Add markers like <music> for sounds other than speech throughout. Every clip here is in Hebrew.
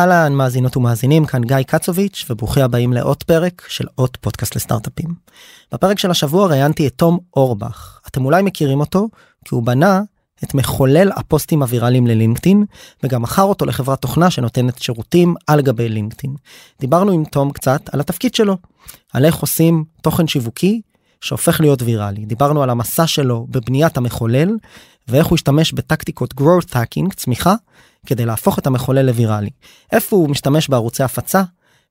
אהלן מאזינות ומאזינים כאן גיא קצוביץ' וברוכים הבאים לעוד פרק של עוד פודקאסט לסטארט-אפים. בפרק של השבוע ראיינתי את תום אורבך אתם אולי מכירים אותו כי הוא בנה את מחולל הפוסטים הוויראליים ללינקדאין וגם מכר אותו לחברת תוכנה שנותנת שירותים על גבי לינקדאין. דיברנו עם תום קצת על התפקיד שלו על איך עושים תוכן שיווקי שהופך להיות ויראלי דיברנו על המסע שלו בבניית המחולל ואיך הוא השתמש בטקטיקות growth hacking צמיחה כדי להפוך את המחולל לוויראלי. איפה הוא משתמש בערוצי הפצה,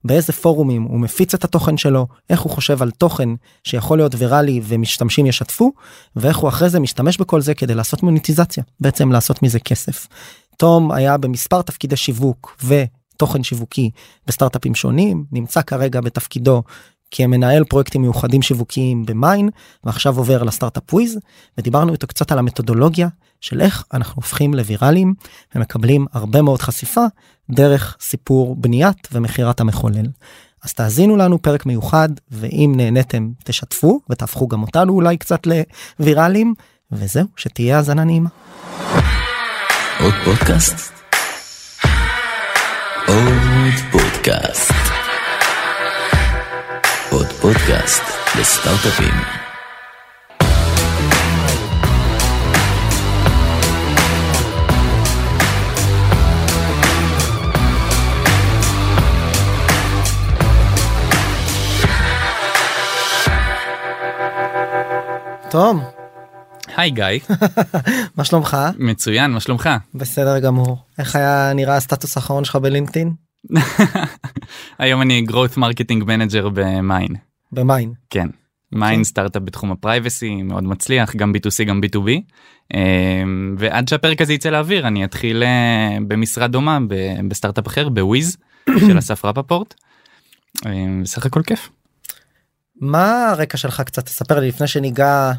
באיזה פורומים הוא מפיץ את התוכן שלו, איך הוא חושב על תוכן שיכול להיות ויראלי ומשתמשים ישתפו, ואיך הוא אחרי זה משתמש בכל זה כדי לעשות מוניטיזציה, בעצם לעשות מזה כסף. תום היה במספר תפקידי שיווק ותוכן שיווקי בסטארט-אפים שונים, נמצא כרגע בתפקידו כמנהל פרויקטים מיוחדים שיווקיים במיין ועכשיו עובר לסטארט-אפ וויז ודיברנו איתו קצת על המתודולוגיה של איך אנחנו הופכים לוויראליים ומקבלים הרבה מאוד חשיפה דרך סיפור בניית ומכירת המחולל. אז תאזינו לנו פרק מיוחד ואם נהניתם תשתפו ותהפכו גם אותנו אולי קצת לוויראליים וזהו שתהיה האזנה נעימה. עוד פודקאסט? עוד פודקאסט. עוד פודקאסט לסטארט-אפים. תום, היי גיא, <laughs> מה שלומך? מצוין, מה שלומך? בסדר גמור. איך היה נראה הסטטוס האחרון שלך בלינקדאין? <laughs> היום אני growth marketing manager ב Mine. ב Mine. כן. Mine סטארט-אפ בתחום ה privacy מאוד מצליח גם b2c גם b2b אמ, ועד שהפרק הזה יצא לאוויר אני אתחיל אה, במשרד דומה בסטארט-אפ אחר ב Wiz <clears throat> של אסף רפפורט. אמ, בסך הכל כיף. מה הרקע שלך קצת תספר לי לפני שניגע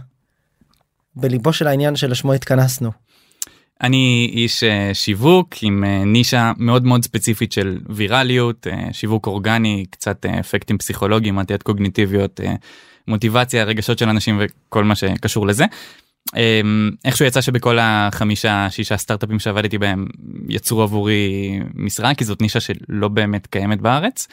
בליבו של העניין שלשמו התכנסנו. אני איש אה, שיווק עם אה, נישה מאוד מאוד ספציפית של ויראליות אה, שיווק אורגני קצת אפקטים פסיכולוגיים עתיד קוגניטיביות מוטיבציה רגשות של אנשים וכל מה שקשור לזה. אה, איכשהו יצא שבכל החמישה שישה סטארט-אפים שעבדתי בהם יצרו עבורי משרה כי זאת נישה שלא באמת קיימת בארץ.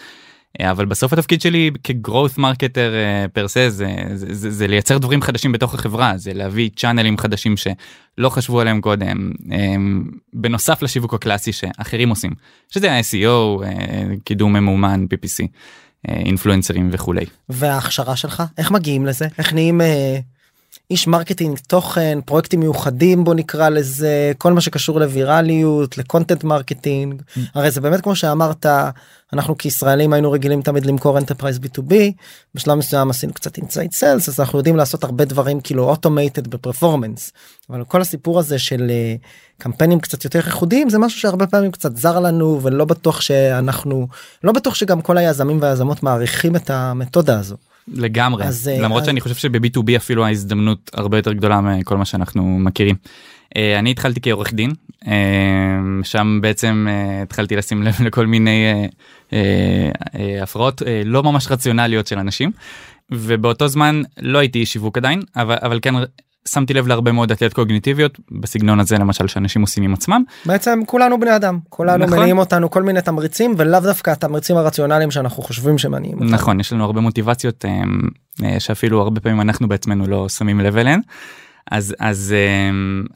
אה, אבל בסוף התפקיד שלי כ-growth marketer פר se זה, זה, זה, זה לייצר דברים חדשים בתוך החברה זה להביא צ'אנלים חדשים שלא חשבו עליהם קודם הם, בנוסף לשיווק הקלאסי שאחרים עושים שזה ה-SEO אה, קידום ממומן PPC אה, אינפלואנסרים וכולי. וההכשרה שלך איך מגיעים לזה איך נהיים אה, איש marketing תוכן פרויקטים מיוחדים בוא נקרא לזה כל מה שקשור לווירליות ל content marketing. הרי זה באמת כמו שאמרת אנחנו כישראלים היינו רגילים תמיד למכור enterprise b2b בשלב מסוים עשינו קצת inside sales אז אנחנו יודעים לעשות הרבה דברים כאילו automated ב performance אבל כל הסיפור הזה של אה, קמפיינים קצת יותר ייחודיים זה משהו שהרבה פעמים קצת זר לנו ולא בטוח שאנחנו לא בטוח שגם כל היזמים והיזמות מעריכים את המתודה הזו. לגמרי אז, אה, למרות אז- שאני חושב שב-B2B אפילו ההזדמנות הרבה יותר גדולה מכל מה שאנחנו מכירים. אה, אני התחלתי כעורך דין אה, שם בעצם התחלתי לשים לב <laughs> לכל מיני הפרעות לא ממש רציונליות של אנשים ובאותו זמן לא הייתי איש שיווק עדיין אבל אבל כן שמתי לב להרבה מאוד עתיות קוגניטיביות בסגנון הזה למשל שאנשים עושים עם עצמם בעצם כולנו בני אדם כולנו נכון. מניעים אותנו כל מיני תמריצים ולאו דווקא התמריצים הרציונליים שאנחנו חושבים שמניעים אותנו. נכון יש לנו הרבה מוטיבציות אה, אה, שאפילו הרבה פעמים אנחנו בעצמנו לא שמים לב אליהן. אז אז אה,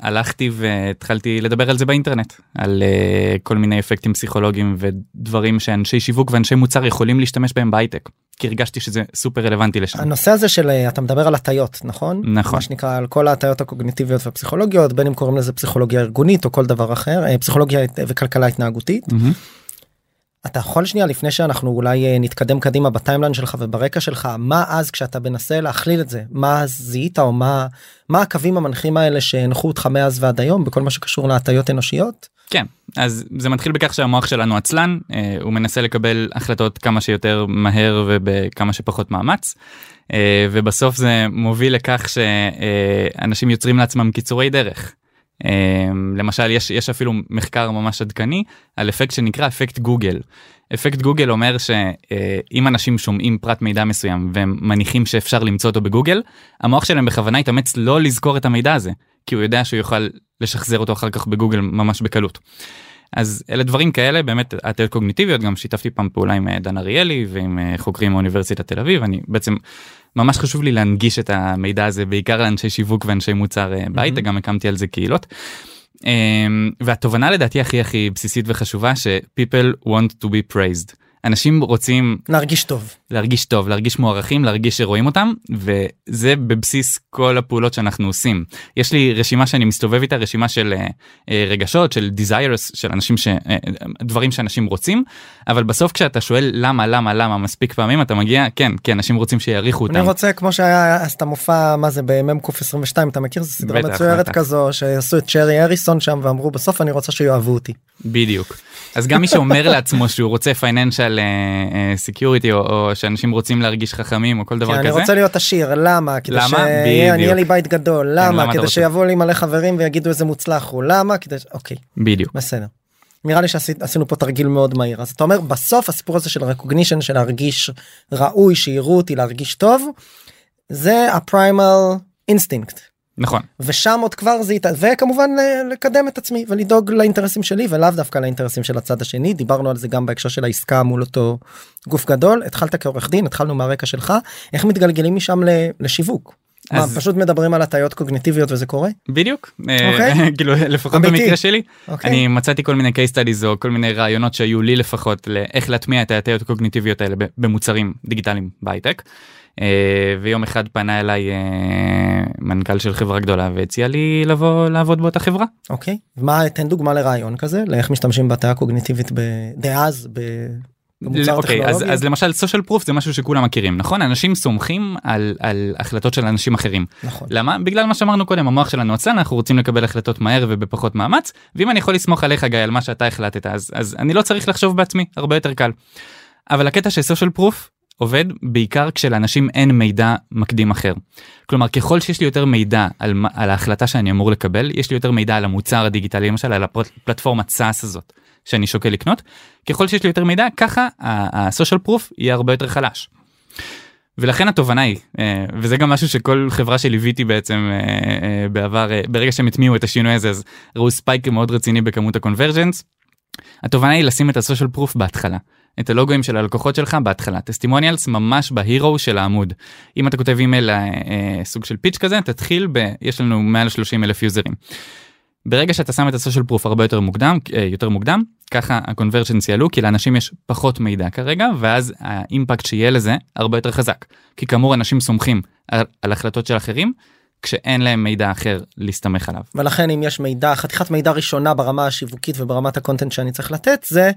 הלכתי והתחלתי לדבר על זה באינטרנט על אה, כל מיני אפקטים פסיכולוגיים ודברים שאנשי שיווק ואנשי מוצר יכולים להשתמש בהם בהייטק כי הרגשתי שזה סופר רלוונטי לשם. הנושא הזה של אה, אתה מדבר על הטיות נכון נכון. מה שנקרא על כל ההטיות הקוגניטיביות והפסיכולוגיות בין אם קוראים לזה פסיכולוגיה ארגונית או כל דבר אחר אה, פסיכולוגיה וכלכלה התנהגותית מהמם. אתה יכול שנייה לפני שאנחנו אולי אה, נתקדם קדימה בטיימליין שלך וברקע שלך מה אז כשאתה מנסה להכליל את זה מה זיהית או מה מה הקווים המנחים האלה שהנחו אותך מאז ועד היום בכל מה שקשור להטיות אנושיות. כן אז זה מתחיל בכך שהמוח שלנו עצלן אה, הוא מנסה לקבל החלטות כמה שיותר מהר ובכמה שפחות מאמץ אה, ובסוף זה מוביל לכך שאנשים יוצרים לעצמם קיצורי דרך. אה, למשל יש יש אפילו מחקר ממש עדכני על אפקט שנקרא אפקט גוגל. אפקט גוגל אומר שאם אנשים שומעים פרט מידע מסוים והם מניחים שאפשר למצוא אותו בגוגל המוח שלהם בכוונה יתאמץ לא לזכור את המידע הזה כי הוא יודע שהוא יוכל לשחזר אותו אחר כך בגוגל ממש בקלות. אז אלה דברים כאלה באמת הטיות קוגניטיביות גם שיתפתי פעם פעולה עם אה, דן אריאלי ועם אה, חוקרים מאוניברסיטת תל אביב אני בעצם ממש חשוב לי להנגיש את המידע הזה בעיקר לאנשי שיווק ואנשי מוצר אה, בהייטק גם הקמתי על זה קהילות. אמ, והתובנה לדעתי הכי הכי בסיסית וחשובה ש people want to be praised. אנשים רוצים להרגיש טוב. להרגיש טוב, להרגיש מוערכים, להרגיש שרואים אותם, וזה בבסיס כל הפעולות שאנחנו עושים. יש לי רשימה שאני מסתובב איתה, רשימה של uh, uh, רגשות, של desires, של אנשים ש... Uh, דברים שאנשים רוצים, אבל בסוף כשאתה שואל למה, למה, למה, מספיק פעמים אתה מגיע, כן, כי אנשים רוצים שיעריכו אותם. אני רוצה, כמו שהיה אז את המופע, מה זה, מ.ק. 22, אתה מכיר? זו סדרה מצוירת בטח. כזו, שעשו את שרי הריסון שם ואמרו, בסוף אני רוצה שיאהבו אותי. בדיוק. אז גם מי שאומר לעצמו שהוא רוצה financial security או, או שאנשים רוצים להרגיש חכמים או כל דבר אני כזה. רוצה להיות עשיר, למה? כדי למה? שיהיה בדיוק. לי בית גדול, למה למה? אתה כדי? שיבואו לי מלא חברים ויגידו איזה מוצלח הוא, למה? כדי... ש- אוקיי, בדיוק. בסדר. נראה לי שעשינו פה תרגיל מאוד מהיר אז אתה אומר בסוף הסיפור הזה של recognition של להרגיש ראוי שיראו אותי להרגיש טוב זה ה primal instinct נכון. ושם עוד כבר זה איתה וכמובן ל- לקדם את עצמי ולדאוג לאינטרסים שלי ולאו דווקא לאינטרסים של הצד השני דיברנו על זה גם בהקשר של העסקה מול אותו גוף גדול התחלת כעורך דין התחלנו מהרקע שלך איך מתגלגלים משם לשיווק. מה, פשוט מדברים על הטיות קוגניטיביות וזה קורה? בדיוק. אה, אוקיי. <laughs> כאילו לפחות אמיתי. במקרה שלי. אוקיי. אני מצאתי כל מיני case studies או כל מיני רעיונות שהיו לי לפחות לאיך להטמיע את ההטיות הקוגניטיביות האלה במוצרים דיגיטליים בהייטק. אה, ויום אחד פנה אליי אה, מנכ"ל של חברה גדולה והציע לי לבוא לעבוד באותה חברה. אוקיי מה תן דוגמה לרעיון כזה לאיך משתמשים בהטיה קוגניטיבית דאז ב- אוקיי, אז. אז למשל social proof זה משהו שכולם מכירים נכון אנשים סומכים על, על החלטות של אנשים אחרים נכון. למה בגלל מה שאמרנו קודם המוח שלנו עצלן אנחנו רוצים לקבל החלטות מהר ובפחות מאמץ ואם אני יכול לסמוך עליך גיא על מה שאתה החלטת אז אז אני לא צריך לחשוב בעצמי הרבה יותר קל. אבל הקטע של social proof עובד בעיקר כשלאנשים אין מידע מקדים אחר. כלומר ככל שיש לי יותר מידע על, על ההחלטה שאני אמור לקבל יש לי יותר מידע על המוצר הדיגיטלי למשל על הפלטפורמת SaaS הזאת שאני שוקל לקנות ככל שיש לי יותר מידע ככה ה-social proof יהיה הרבה יותר חלש. ולכן התובנה היא אה, וזה גם משהו שכל חברה שליוויתי בעצם אה, אה, בעבר ברגע שהם הטמיעו את השינוי הזה אז ראו spike מאוד רציני בכמות ה conversions. התובנה היא לשים את ה social proof בהתחלה. את הלוגוים של הלקוחות שלך בהתחלה testimonials ממש ב hero של העמוד אם אתה כותב אימייל סוג של pitch כזה תתחיל ב... יש לנו מעל 30 אלף יוזרים. ברגע שאתה שם את ה social proof הרבה יותר מוקדם אה, יותר מוקדם ככה ה conversions יעלו כי לאנשים יש פחות מידע כרגע ואז ה impact שיהיה לזה הרבה יותר חזק כי כאמור אנשים סומכים על, על החלטות של אחרים כשאין להם מידע אחר להסתמך עליו. ולכן אם יש מידע חתיכת מידע ראשונה ברמה השיווקית וברמת ה content שאני צריך לתת זה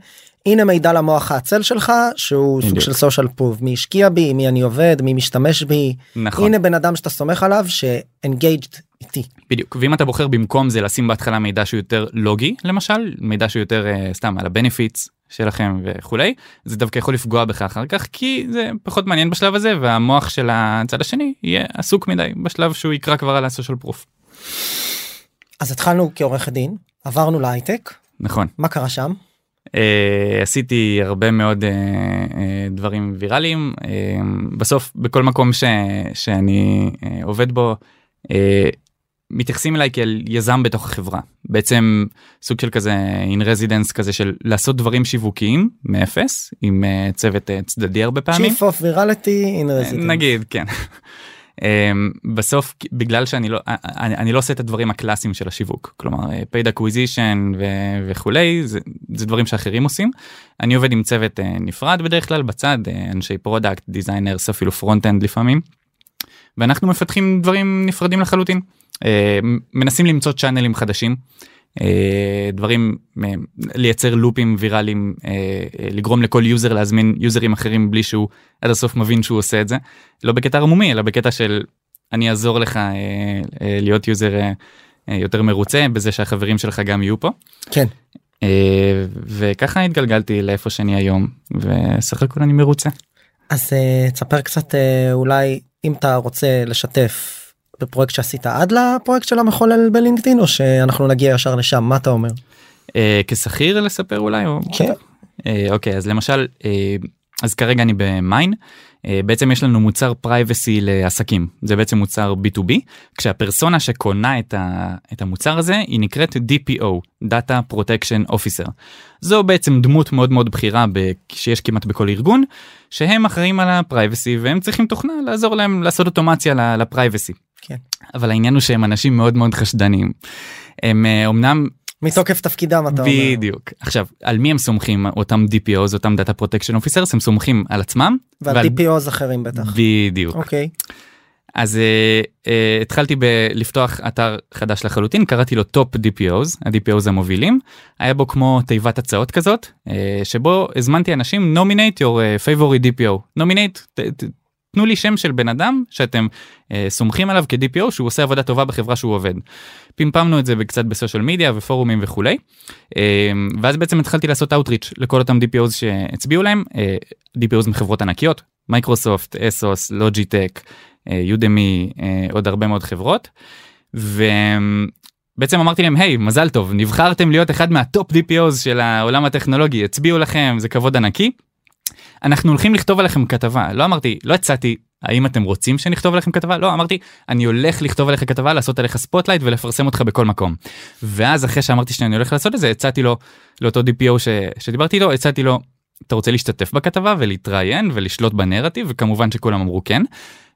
הנה מידע למוח העצל שלך שהוא סוג בדיוק. של social proof מי השקיע בי מי אני עובד מי משתמש בי נכון. הנה בן אדם שאתה סומך עליו ש engaged איתי בדיוק ואם אתה בוחר במקום זה לשים בהתחלה מידע שהוא יותר לוגי למשל מידע שהוא יותר אה, סתם על ה benefits שלכם וכולי זה דווקא יכול לפגוע בך אחר כך כי זה פחות מעניין בשלב הזה והמוח של הצד השני יהיה עסוק מדי בשלב שהוא יקרא כבר על הסושיאל פרוף. אז התחלנו כעורך דין עברנו להייטק נכון מה קרה שם uh, עשיתי הרבה מאוד uh, uh, דברים ויראליים uh, בסוף בכל מקום ש, שאני uh, עובד בו. Uh, מתייחסים אליי כאל יזם בתוך החברה בעצם סוג של כזה in residence כזה של לעשות דברים שיווקיים מאפס עם uh, צוות uh, צדדי הרבה פעמים Chief of Virality in Residence. נגיד כן. אמ, בסוף בגלל שאני לא אני, אני לא עושה את הדברים הקלאסיים של השיווק כלומר אה, paid acquisition ו- וכולי זה, זה דברים שאחרים עושים אני עובד עם צוות נפרד בדרך כלל בצד אנשי product designers אפילו front end לפעמים. ואנחנו מפתחים דברים נפרדים לחלוטין מנסים למצוא צ'אנלים חדשים. אה, דברים אה, לייצר לופים ויראליים לגרום לכל יוזר להזמין יוזרים אחרים בלי שהוא עד הסוף מבין שהוא עושה את זה לא בקטע ערמומי אלא בקטע של אני אעזור לך אה, אה, להיות יוזר אה, אה, יותר מרוצה בזה שהחברים שלך גם יהיו פה כן אה, וככה התגלגלתי לאיפה שאני היום וסך הכל אני מרוצה. אז אה, תספר קצת אה, אולי אם אתה רוצה לשתף בפרויקט שעשית עד לפרויקט של המחולל ב LinkedIn או שאנחנו נגיע ישר לשם מה אתה אומר. אה, כשכיר לספר אולי או כן. אה, אוקיי אז למשל אה, אז כרגע אני ב Mine. בעצם יש לנו מוצר privacy לעסקים זה בעצם מוצר b2b כשהפרסונה שקונה את, ה, את המוצר הזה היא נקראת DPO Data Protection Officer. זו בעצם דמות מאוד מאוד בכירה ב, שיש כמעט בכל ארגון שהם אחראים על ה privacy והם צריכים תוכנה לעזור להם לעשות אוטומציה ל privacy. כן. אבל העניין הוא שהם אנשים מאוד מאוד חשדניים. הם אה, אמנם מתוקף תפקידם אתה אומר. בדיוק עכשיו על מי הם סומכים אותם DPOs אותם data protection officers הם סומכים על עצמם. ועל ועל- DPOs אחרים בטח. בדיוק אוקיי. אז אה, אה, התחלתי בלפתוח אתר חדש לחלוטין קראתי לו Top DPOs ה-DPOs המובילים היה בו כמו תיבת הצעות כזאת אה, שבו הזמנתי אנשים nominate your favorite DPO nominate תנו לי שם של בן אדם שאתם אה, סומכים עליו כ-DPO שהוא עושה עבודה טובה בחברה שהוא עובד. פמפמנו את זה קצת ב social media ופורומים וכולי אה, ואז בעצם התחלתי לעשות outreach לכל אותם DPOs שהצביעו להם אה, DPOs מחברות ענקיות Microsoft ASUS Logitech. Udemy עוד הרבה מאוד חברות. ובעצם אמרתי להם היי מזל טוב נבחרתם להיות אחד מה top DPOs של העולם הטכנולוגי הצביעו לכם זה כבוד ענקי. אנחנו הולכים לכתוב עליכם כתבה לא אמרתי לא הצעתי האם אתם רוצים שנכתוב עליכם כתבה לא אמרתי אני הולך לכתוב עליך כתבה לעשות עליך spotlight ולפרסם אותך בכל מקום. ואז אחרי שאמרתי שאני הולך לעשות את זה הצעתי לו לאותו DPO ש... שדיברתי איתו הצעתי לו אתה רוצה להשתתף בכתבה ולהתראיין ולשלוט בנרטיב וכמובן שכולם אמרו כן.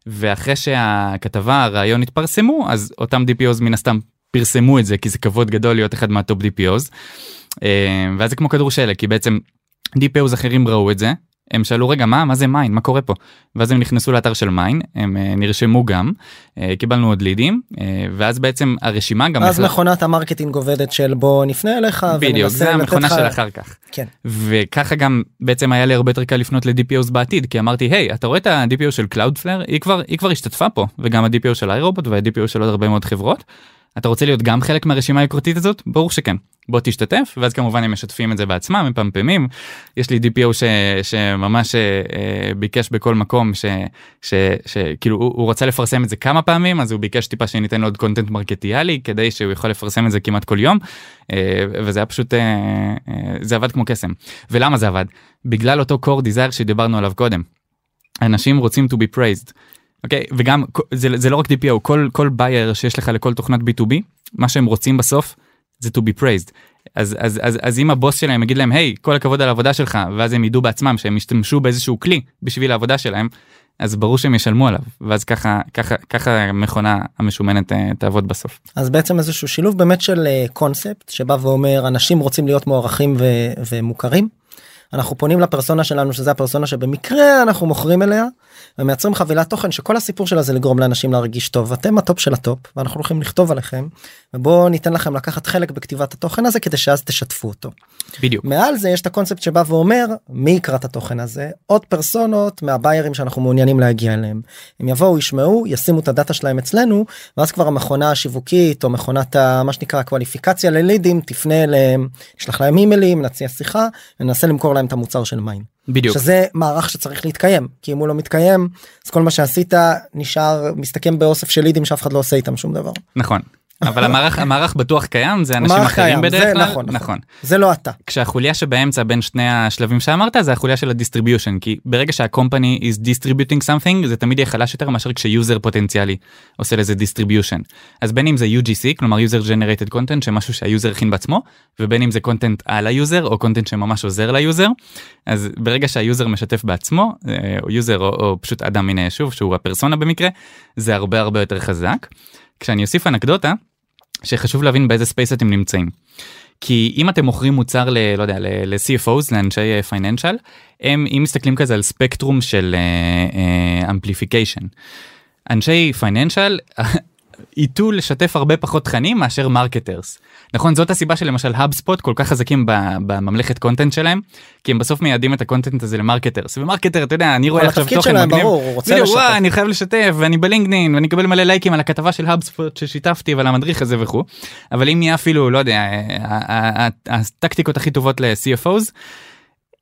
ואחרי שהכתבה הרעיון התפרסמו אז אותם DPOs מן הסתם פרסמו את זה כי זה כבוד גדול להיות אחד מהטופ DPOs. אה, ואז זה כמו כדור שלג כי בעצם DPOs אחרים ראו את זה הם שאלו רגע מה מה זה Mine מה קורה פה ואז הם נכנסו לאתר של Mine הם אה, נרשמו גם אה, קיבלנו עוד לידים אה, ואז בעצם הרשימה גם אז החלה- מכונת המרקטינג עובדת של בוא נפנה אליך בדיוק זה המכונה לך- של אחר כך. כן. וככה גם בעצם היה לי הרבה יותר קל לפנות ל-DPOs בעתיד כי אמרתי היי אתה רואה את ה-DPO של Cloudflare היא כבר היא כבר השתתפה פה וגם ה-DPO של iRobot וה-DPO של עוד הרבה מאוד חברות. אתה רוצה להיות גם חלק מהרשימה היוקרתית הזאת? ברור שכן. בוא תשתתף ואז כמובן הם משתפים את זה בעצמם הם פמפמים יש לי DPO ש, שממש אה, ביקש בכל מקום שכאילו הוא, הוא רצה לפרסם את זה כמה פעמים אז הוא ביקש טיפה שניתן לו עוד קונטנט מרקטיאלי כדי שהוא יכול לפרסם את זה כמעט כל יום. אה, וזה היה פשוט אה, זה עבד כמו קסם. ולמה זה עבד? בגלל אותו core desire שדיברנו עליו קודם. אנשים רוצים to be praised. אוקיי וגם זה, זה לא רק DPO כל כל בייר שיש לך לכל תוכנת B2B מה שהם רוצים בסוף זה to be praised. אז אז אז אז אם הבוס שלהם יגיד להם היי כל הכבוד על העבודה שלך ואז הם ידעו בעצמם שהם ישתמשו באיזשהו כלי בשביל העבודה שלהם אז ברור שהם ישלמו עליו ואז ככה ככה ככה המכונה המשומנת אה, תעבוד בסוף. אז בעצם איזשהו שילוב באמת של קונספט שבא ואומר אנשים רוצים להיות מוערכים ו- ומוכרים. אנחנו פונים לפרסונה שלנו שזה הפרסונה שבמקרה אנחנו מוכרים אליה ומייצרים חבילת תוכן שכל הסיפור שלה זה לגרום לאנשים להרגיש טוב אתם הטופ של הטופ ואנחנו הולכים לכתוב עליכם ובואו ניתן לכם לקחת חלק בכתיבת התוכן הזה כדי שאז תשתפו אותו. בדיוק. מעל זה יש את הקונספט שבא ואומר מי יקרא את התוכן הזה עוד פרסונות מה buyer ים שאנחנו מעוניינים להגיע אליהם. הם יבואו ישמעו ישימו את הדאטה שלהם אצלנו ואז כבר המכונה השיווקית או מכונת ה, מה שנקרא קואליפיקציה ללידים תפנה אליהם נשלח להם אימיילים נציע שיחה ננסה למכור להם את המוצר של Mine. בדיוק. שזה מערך שצריך להתקיים כי אם הוא לא מתקיים אז כל מה שעשית נשאר מסתכם באוסף של לידים שאף אחד לא עושה איתם שום דבר. נכון. אבל המערך המערך בטוח קיים זה אנשים אחרים קיים, בדרך זה כלל. נכון, נכון. נכון. זה לא אתה. כשהחוליה שבאמצע בין שני השלבים שאמרת זה החוליה של ה distribution כי ברגע שה company is distributing something זה תמיד יהיה חלש יותר מאשר כש user פוטנציאלי עושה לזה distribution אז בין אם זה UGC כלומר user generated content שמשהו שה user הכין בעצמו ובין אם זה content על ה user או content שממש עוזר ל user אז ברגע שה user משתף בעצמו אה, או user או, או פשוט אדם מן היישוב שהוא הפרסונה במקרה זה הרבה הרבה יותר חזק. כשאני אוסיף אנקדוטה שחשוב להבין באיזה space אתם נמצאים. כי אם אתם מוכרים מוצר ל... לא יודע, ל-CFOs, לאנשי financial, הם, אם מסתכלים כזה על ספקטרום של amplification, אנשי financial ייטו לשתף הרבה פחות תכנים מאשר marketers. נכון זאת הסיבה שלמשל HubSpot כל כך חזקים בממלכת content שלהם כי הם בסוף מייעדים את ה content הזה ל marketers ו marketer אתה יודע אני רואה עכשיו תוכן מגניב. ברור, הוא רוצה לשתף. וואי, אני חייב לשתף ואני בלינקדאין ואני אקבל מלא לייקים על הכתבה של HubSpot ששיתפתי ועל המדריך הזה וכו' אבל אם יהיה אפילו לא יודע הטקטיקות הכי טובות ל-CFOs.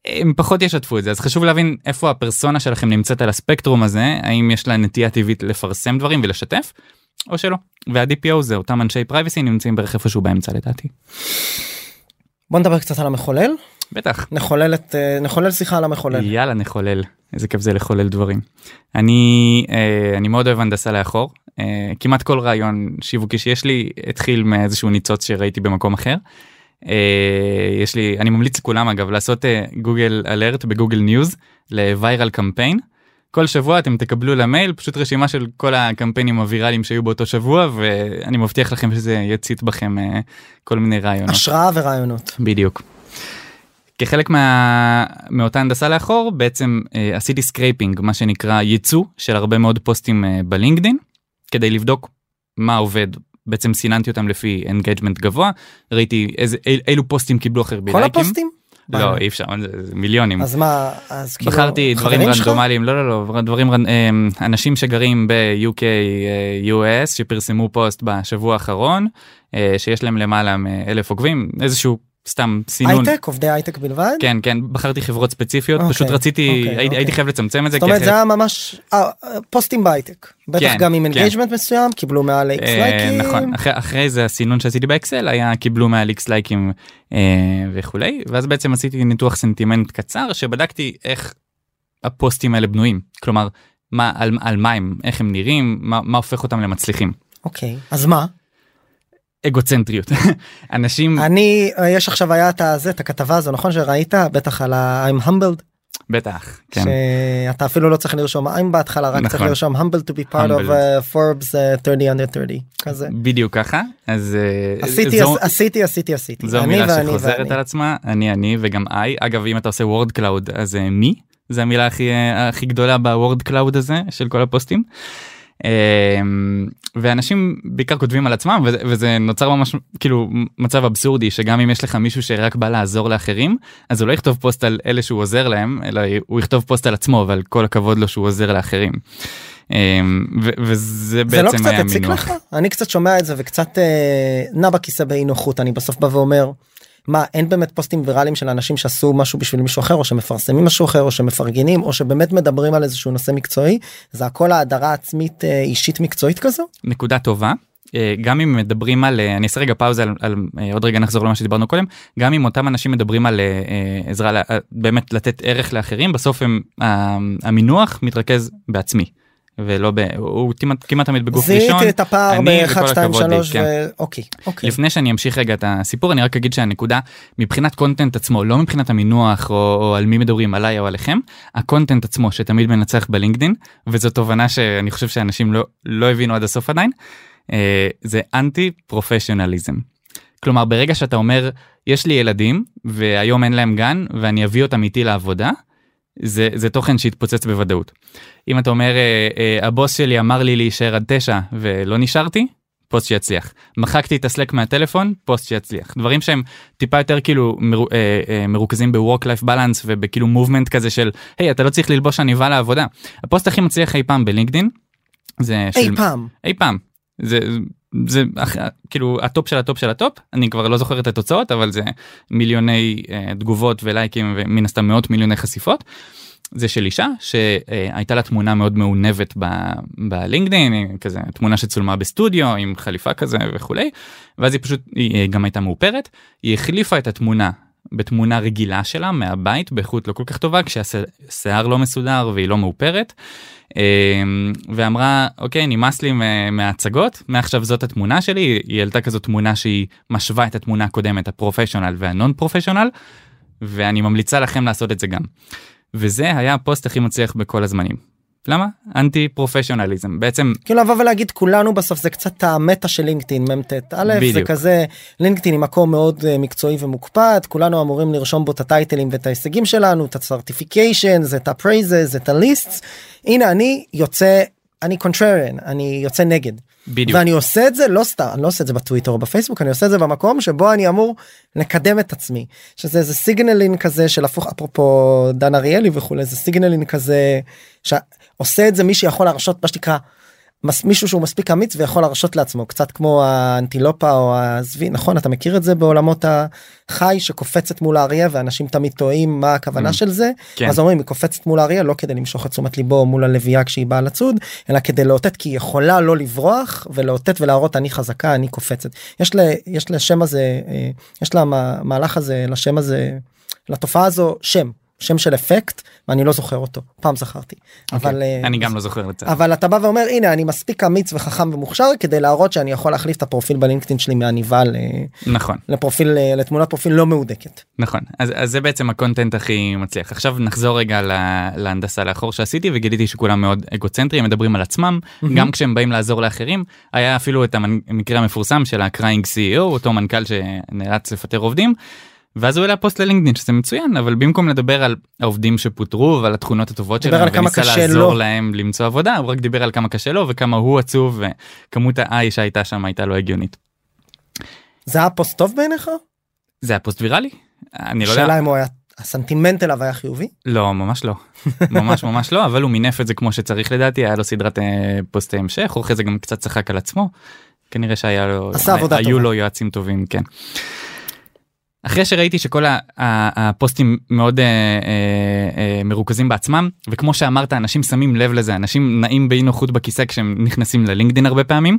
הם פחות ישתפו את זה אז חשוב להבין איפה הפרסונה שלכם נמצאת על הספקטרום הזה האם יש לה נטייה טבעית לפרסם דברים ולשתף או שלא וה-DPO זה אותם אנשי privacy נמצאים בערך איפשהו באמצע לדעתי. בוא נדבר קצת על המחולל בטח. נחולל את אה, נחולל שיחה על המחולל. יאללה נחולל איזה כיף זה לחולל דברים. אני אה, אני מאוד אוהב הנדסה לאחור אה, כמעט כל רעיון שיווקי שיש לי התחיל מאיזשהו ניצוץ שראיתי במקום אחר. יש לי אני ממליץ לכולם אגב לעשות Google Alert ב Google News ל viral campaign. כל שבוע אתם תקבלו למייל פשוט רשימה של כל הקמפיינים הוויראליים שהיו באותו שבוע ואני מבטיח לכם שזה יצית בכם אה, כל מיני רעיונות. השראה ורעיונות. בדיוק. כחלק מה... מאותה הנדסה לאחור בעצם אה, עשיתי scraping מה שנקרא ייצוא של הרבה מאוד פוסטים אה, בלינקדין כדי לבדוק מה עובד בעצם סיננתי אותם לפי engagement גבוה ראיתי איזה אילו פוסטים קיבלו הכי הרבה כל. הפוסטים? לא אי אפשר זה, מיליונים. אז מה אז כאילו בחרתי דברים? רנדומליים לא לא לא דברים אה, אנשים שגרים ב-UK אה, US שפרסמו פוסט בשבוע האחרון אה, שיש להם למעלה מאלף עוקבים איזשהו סתם סינון. הייטק עובדי הייטק בלבד? כן כן בחרתי חברות ספציפיות אוקיי, פשוט רציתי אוקיי, הייתי, אוקיי. הייתי חייב לצמצם את זה. זאת אומרת זה היה ממש אה, פוסטים בהייטק. בטח כן, גם עם כן. engagement מסוים קיבלו מעל איקס אה, לייקים. נכון אחרי, אחרי זה הסינון שעשיתי באקסל היה קיבלו מעל איקס לייקים אה, וכולי ואז בעצם עשיתי ניתוח סנטימנט קצר שבדקתי איך הפוסטים האלה בנויים כלומר מה על, על מה הם איך הם נראים מה, מה הופך אותם למצליחים אוקיי אז מה? אגוצנטריות <laughs> אנשים אני אה, יש עכשיו היה את הזה את הכתבה הזו נכון שראית בטח על ה- I'm humbled בטח כן שאתה אפילו לא צריך לרשום I'm בהתחלה רק צריך נכון. לרשום humbled to be part of Humbled. uh, Forbes uh, 30 under 30 כזה. בדיוק ככה אז אה, עשיתי זו- עשיתי עשיתי עשיתי. זו מילה שחוזרת ואני. על עצמה אני אני וגם I אגב אם אתה עושה word cloud אז אה, מי זה המילה הכי אה, הכי גדולה ב word cloud הזה של כל הפוסטים. אה, ואנשים בעיקר כותבים על עצמם וזה, וזה נוצר ממש כאילו מצב אבסורדי שגם אם יש לך מישהו שרק בא לעזור לאחרים אז הוא לא יכתוב פוסט על אלה שהוא עוזר להם אלא הוא יכתוב פוסט על עצמו ועל כל הכבוד לו שהוא עוזר לאחרים. ו- וזה זה לא בעצם קצת היה הציק מינוח. לך? אני קצת שומע את זה וקצת אה, נע בכיסא באי נוחות אני בסוף בא ואומר. מה אין באמת פוסטים ויראליים של אנשים שעשו משהו בשביל מישהו אחר או שמפרסמים משהו אחר או שמפרגנים או שבאמת מדברים על איזשהו נושא מקצועי? זה הכל האדרה עצמית אה, אישית מקצועית כזו? נקודה טובה. אה, גם אם מדברים על אה, אני אעשה רגע פאוזה על, על עוד רגע נחזור למה שדיברנו קודם. גם אם אותם אנשים מדברים על עזרה באמת לתת ערך לאחרים בסוף הם המינוח מתרכז בעצמי ולא ב... הוא כמעט, כמעט תמיד בגוף ראשון. זיהיתי את הפער אני ב-1 וכל 2 הכבוד לי, 3 כן. אוקיי אוקיי לפני שאני אמשיך רגע את הסיפור אני רק אגיד שהנקודה מבחינת content עצמו לא מבחינת המינוח או, או על מי מדברים עליי או עליכם ה content עצמו שתמיד מנצח בלינקדין וזו תובנה שאני חושב שאנשים לא לא הבינו עד הסוף עדיין אה, זה anti professionalism. כלומר ברגע שאתה אומר יש לי ילדים והיום אין להם גן ואני אביא אותם איתי לעבודה זה זה תוכן שהתפוצץ בוודאות. אם אתה אומר אה, אה, הבוס שלי אמר לי להישאר עד תשע ולא נשארתי פוסט שיצליח. מחקתי את ה Slack מהטלפון פוסט שיצליח. דברים שהם טיפה יותר כאילו מרו, אה, אה, מרוכזים ב-work life balance ובכאילו movement כזה של היי אתה לא צריך ללבוש עניבה לעבודה. הפוסט הכי מצליח אי פעם בלינקדין זה אי של פעם. אי פעם. זה זה כאילו הטופ של הטופ של הטופ אני כבר לא זוכר את התוצאות אבל זה מיליוני אה, תגובות ולייקים ומן הסתם מאות מיליוני חשיפות. זה של אישה שהייתה לה תמונה מאוד מעונבת בלינקדאין כזה תמונה שצולמה בסטודיו עם חליפה כזה וכולי ואז היא פשוט היא גם הייתה מאופרת היא החליפה את התמונה בתמונה רגילה שלה מהבית באיכות לא כל כך טובה כשהשיער לא מסודר והיא לא מאופרת. אמ, ואמרה אוקיי נמאס לי מה- מההצגות מעכשיו זאת התמונה שלי היא העלתה כזאת תמונה שהיא משווה את התמונה הקודמת הפרופשיונל והנון פרופשיונל ואני ממליצה לכם לעשות את זה גם. וזה היה הפוסט הכי מצליח בכל הזמנים. למה? אנטי professionalism בעצם כאילו לבוא ולהגיד כולנו בסוף זה קצת ה-meta של לינקדאין מ"ט א' זה. כזה לינקדאין היא מקום מאוד אה, מקצועי ומוקפד כולנו אמורים לרשום בו את הטייטלים ואת ההישגים שלנו את ה-certification את ה-prizes את ה-list הנה אני יוצא אני contrarian אני יוצא נגד בדיוק ואני עושה את זה לא סתם אני לא עושה את זה בטוויטר או בפייסבוק אני עושה את זה במקום שבו אני אמור לקדם את עצמי שזה איזה סיגנלין כזה של הפוך אפרופו דן אריאלי וכולי זה סיגנלין כזה שעושה את זה מי שיכול להרשות מה שנקרא. מישהו שהוא מספיק אמיץ ויכול להרשות לעצמו קצת כמו האנטילופה או הזבי נכון אתה מכיר את זה בעולמות החי שקופצת מול האריה ואנשים תמיד טועים מה הכוונה Mm. של זה כן. אז אומרים היא קופצת מול האריה לא כדי למשוך את תשומת ליבו מול הלוויה כשהיא באה לצוד אלא כדי לאותת כי היא יכולה לא לברוח ולאותת ולהראות אני חזקה אני קופצת יש ל, יש לשם הזה אה, יש למהלך הזה לשם הזה לתופעה הזו שם שם של אפקט ואני לא זוכר אותו פעם זכרתי אבל אה, אני גם לא זוכר לצד. אבל אתה בא ואומר הנה אני מספיק אמיץ וחכם ומוכשר כדי להראות שאני יכול להחליף את הפרופיל בלינקדאין שלי מעניבה ל- נכון לפרופיל אה, לתמונת פרופיל לא מהודקת. נכון אז, אז זה בעצם הקונטנט הכי מצליח עכשיו נחזור רגע לה, להנדסה לאחור שעשיתי וגיליתי שכולם מאוד אגוצנטריים מדברים על עצמם מהמם. גם כשהם באים לעזור לאחרים היה אפילו את המקרה המפורסם של ה-crying CEO אותו מנכ"ל שנאלץ לפטר עובדים. ואז הוא העלה פוסט ללינקדאין שזה מצוין אבל במקום לדבר על העובדים שפוטרו ועל התכונות הטובות שלהם וניסה לעזור לו. להם למצוא עבודה הוא רק דיבר על כמה קשה לו וכמה הוא עצוב וכמות האי שהייתה שם הייתה לא הגיונית. זה היה פוסט טוב בעיניך? זה היה פוסט ויראלי? אני לא יודע. שאלה אם הוא היה הסנטימנט אליו היה חיובי? לא ממש לא ממש ממש לא אבל הוא מינף את זה כמו שצריך לדעתי היה לו סדרת אה, פוסטי המשך אחרי זה גם קצת צחק על עצמו. כנראה שהיה לו עשה עבודה היו טובה. לו יועצים טובים כן. אחרי שראיתי שכל הפוסטים מאוד אה, אה, אה, מרוכזים בעצמם וכמו שאמרת אנשים שמים לב לזה אנשים נעים באי נוחות בכיסא כשהם נכנסים ללינקדין הרבה פעמים.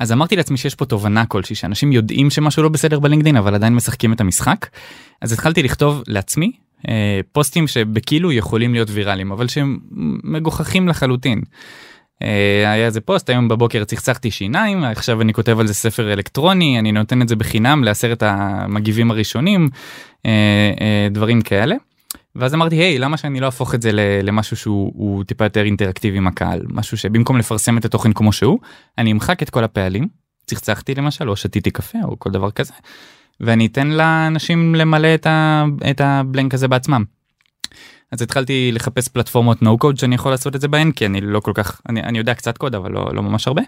אז אמרתי לעצמי שיש פה תובנה כלשהי שאנשים יודעים שמשהו לא בסדר בלינקדין אבל עדיין משחקים את המשחק. אז התחלתי לכתוב לעצמי אה, פוסטים שבכאילו יכולים להיות ויראליים אבל שהם מגוחכים לחלוטין. אה, היה איזה פוסט היום בבוקר צחצחתי שיניים עכשיו אני כותב על זה ספר אלקטרוני אני נותן את זה בחינם לעשרת המגיבים הראשונים אה, אה, דברים כאלה. ואז אמרתי היי למה שאני לא אהפוך את זה למשהו שהוא הוא טיפה יותר אינטראקטיבי עם הקהל משהו שבמקום לפרסם את התוכן כמו שהוא אני אמחק את כל הפעלים צחצחתי למשל או שתיתי קפה או כל דבר כזה ואני אתן לאנשים למלא את הבלנק הזה בעצמם. אז התחלתי לחפש פלטפורמות no code שאני יכול לעשות את זה בהן כי אני לא כל כך אני, אני יודע קצת קוד אבל לא, לא ממש הרבה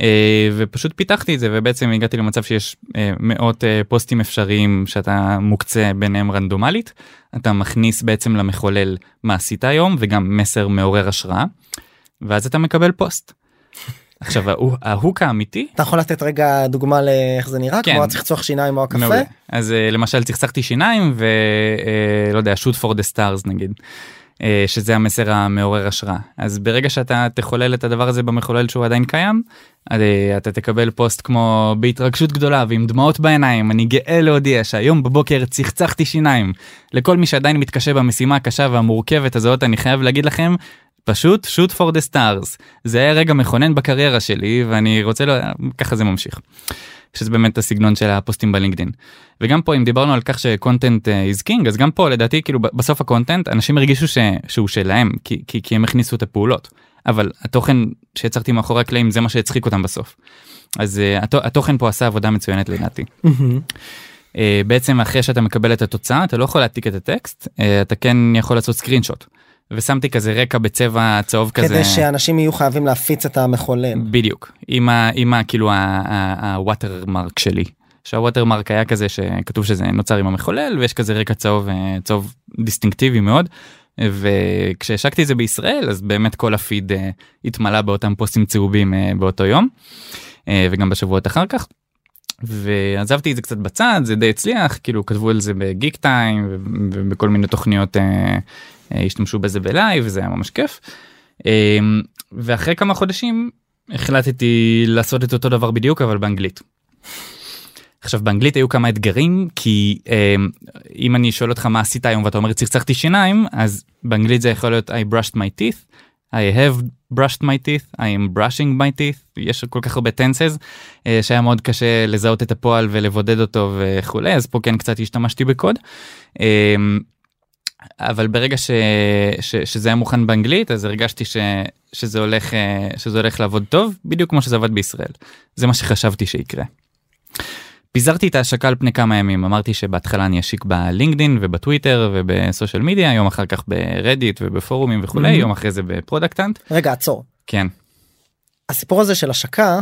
אה, ופשוט פיתחתי את זה ובעצם הגעתי למצב שיש אה, מאות אה, פוסטים אפשריים שאתה מוקצה ביניהם רנדומלית אתה מכניס בעצם למחולל מה עשית היום וגם מסר מעורר השראה ואז אתה מקבל פוסט. עכשיו ההוק האמיתי אתה יכול לתת רגע דוגמה לאיך זה נראה כן. כמו הצחצוח שיניים או הקפה? מעולה. אז אה, למשל צחצחתי שיניים ולא יודע shoot for the stars נגיד. אה, שזה המסר המעורר השראה אז ברגע שאתה תחולל את הדבר הזה במחולל שהוא עדיין קיים אה, אתה תקבל פוסט כמו בהתרגשות גדולה ועם דמעות בעיניים אני גאה להודיע שהיום בבוקר צחצחתי שיניים לכל מי שעדיין מתקשה במשימה הקשה והמורכבת הזאת אני חייב להגיד לכם פשוט shoot for the stars זה היה רגע מכונן בקריירה שלי ואני רוצה לו... ככה זה ממשיך. שזה באמת הסגנון של הפוסטים בלינקדין. וגם פה אם דיברנו על כך ש-content אה, is king אז גם פה לדעתי כאילו בסוף ה-content אנשים הרגישו ש... שהוא שלהם כי, כי, כי הם הכניסו את הפעולות אבל התוכן שיצרתי מאחורי הקלעים זה מה שהצחיק אותם בסוף. אז אה, הת... התוכן פה עשה עבודה מצוינת לדעתי. uh, בעצם אחרי שאתה מקבל את התוצאה אתה לא יכול להעתיק את הטקסט אה, אתה כן יכול לעשות screenshot. ושמתי כזה רקע בצבע צהוב כזה. כדי שאנשים יהיו חייבים להפיץ את המחולל. בדיוק עם ה... עם ה... כאילו הווטר מרק שלי. שהווטר מרק היה כזה שכתוב שזה נוצר עם המחולל ויש כזה רקע צהוב אה, צהוב דיסטינקטיבי מאוד. וכשהשקתי את זה בישראל אז באמת כל הפיד אה, התמלא באותם פוסטים צהובים אה, באותו יום וגם בשבועות אחר כך. ועזבתי את זה קצת בצד זה די הצליח כאילו כתבו על זה בגיק טיים ובכל מיני תוכניות אה, השתמשו בזה בלייב זה היה ממש כיף. אה, ואחרי כמה חודשים החלטתי לעשות את אותו דבר בדיוק אבל באנגלית. עכשיו באנגלית היו כמה אתגרים כי אה, אם אני שואל אותך מה עשית היום ואתה אומר צחצחתי שיניים אז באנגלית זה יכול להיות I brushed my teeth, I have brushed my teeth, I am brushing my teeth, יש כל כך הרבה tenses אה, שהיה מאוד קשה לזהות את הפועל ולבודד אותו וכולי אז פה כן קצת השתמשתי בקוד. אבל ברגע ש, ש, שזה היה מוכן באנגלית אז הרגשתי ש, שזה הולך אה, שזה הולך לעבוד טוב בדיוק כמו שזה עבד בישראל זה מה שחשבתי שיקרה. פיזרתי את ההשקה על פני כמה ימים אמרתי שבהתחלה אני אשיק בלינקדין ובטוויטר ובסושיאל מדיה יום אחר כך ברדיט ובפורומים וכולי Mhm. יום אחרי זה ב-Product Hunt רגע עצור. כן הסיפור הזה של השקה.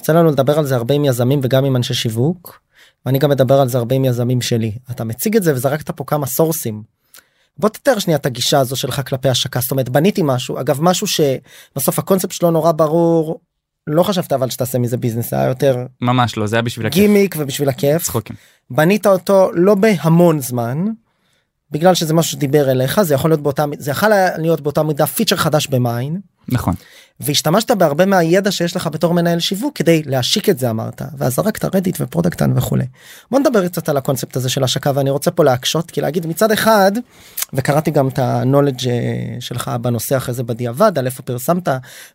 יוצא לנו לדבר על זה הרבה עם יזמים וגם עם אנשי שיווק. ואני גם מדבר על זה הרבה עם יזמים שלי. אתה מציג את זה וזרקת פה כמה סורסים. בוא תתאר שנייה את הגישה הזו שלך כלפי השקה זאת אומרת בניתי משהו אגב משהו שבסוף הקונספט שלו נורא ברור. לא חשבת אבל שתעשה מזה business היה יותר ממש לא זה היה בשביל הכיף גימיק ובשביל הכיף צחוקים בנית אותו לא בהמון זמן. בגלל שזה משהו שדיבר אליך זה יכול להיות באותה זה יכול להיות באותה מידה פיצ'ר חדש ב-main נכון. והשתמשת בהרבה מהידע שיש לך בתור מנהל שיווק כדי להשיק את זה אמרת ואז זרקת רדיט ו-Product Hunt וכולי. בוא נדבר קצת על הקונספט הזה של השקה ואני רוצה פה להקשות כי להגיד מצד אחד וקראתי גם את ה-knowledge אה, שלך בנושא אחרי זה בדיעבד על איפה פרסמת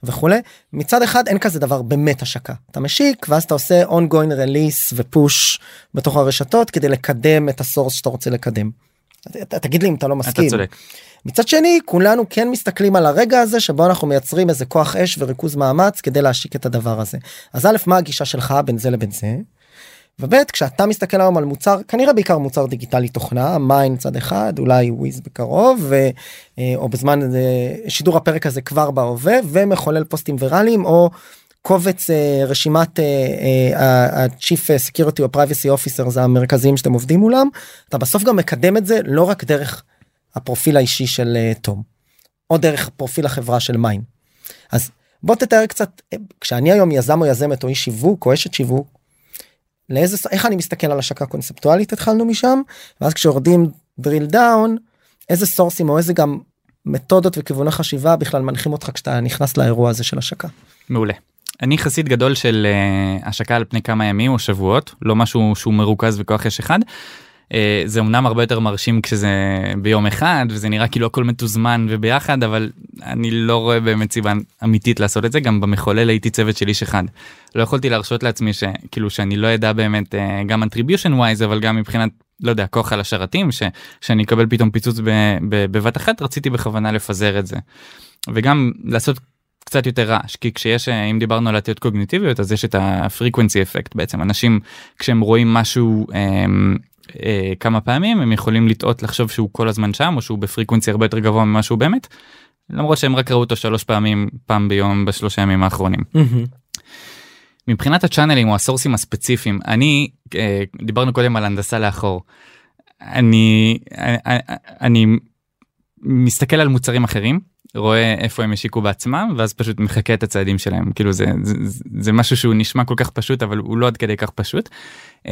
וכולי מצד אחד אין כזה דבר באמת השקה אתה משיק ואז אתה עושה ongoing release ופוש בתוך הרשתות כדי לקדם את הסורס שאתה רוצה לקדם. תגיד לי אם אתה לא מסכים. אתה צודק. מצד שני כולנו כן מסתכלים על הרגע הזה שבו אנחנו מייצרים איזה כוח אש וריכוז מאמץ כדי להשיק את הדבר הזה. אז א' מה הגישה שלך בין זה לבין זה. וב' כשאתה מסתכל היום על מוצר כנראה בעיקר מוצר דיגיטלי תוכנה מיין צד אחד אולי וויז בקרוב ו, אה, או בזמן אה, שידור הפרק הזה כבר בהווה ומחולל פוסטים ויראליים או קובץ אה, רשימת ה-Chief Security או Privacy Officers המרכזיים שאתם עובדים מולם אתה בסוף גם מקדם את זה לא רק דרך הפרופיל האישי של uh, תום או דרך פרופיל החברה של מיין. אז בוא תתאר קצת כשאני היום יזם או יזמת או איש שיווק או אשת שיווק. לאיזה איך אני מסתכל על השקה קונספטואלית התחלנו משם ואז כשיורדים drill down איזה סורסים או איזה גם מתודות וכיווני חשיבה בכלל מנחים אותך כשאתה נכנס לאירוע הזה של השקה. מעולה. אני חסיד גדול של uh, השקה על פני כמה ימים או שבועות לא משהו שהוא מרוכז וכוח יש אחד אה, זה אמנם הרבה יותר מרשים כשזה ביום אחד וזה נראה כאילו הכל מתוזמן וביחד אבל אני לא רואה באמת סיבה אמיתית לעשות את זה גם במחולל הייתי צוות של איש אחד. לא יכולתי להרשות לעצמי שכאילו שאני לא אדע באמת אה, גם attribution wise אבל גם מבחינת לא יודע כוח על השרתים ש, שאני אקבל פתאום פיצוץ ב, ב, בבת אחת רציתי בכוונה לפזר את זה. וגם לעשות קצת יותר רעש כי כשיש אה, אם דיברנו על עתיות קוגניטיביות אז יש את הפריקוונסי אפקט בעצם אנשים כשהם רואים משהו אה, כמה פעמים הם יכולים לטעות לחשוב שהוא כל הזמן שם או שהוא בפריקוונסי הרבה יותר גבוה ממה שהוא באמת. למרות שהם רק ראו אותו שלוש פעמים פעם ביום בשלושה ימים האחרונים. מבחינת הצ'אנלים או הסורסים הספציפיים אני אה, דיברנו קודם על הנדסה לאחור. אני אני, אה, אה, אני מסתכל על מוצרים אחרים רואה איפה הם השיקו בעצמם ואז פשוט מחקה את הצעדים שלהם כאילו זה זה, זה משהו שהוא נשמע כל כך פשוט אבל הוא לא עד כדי כך פשוט. אממ,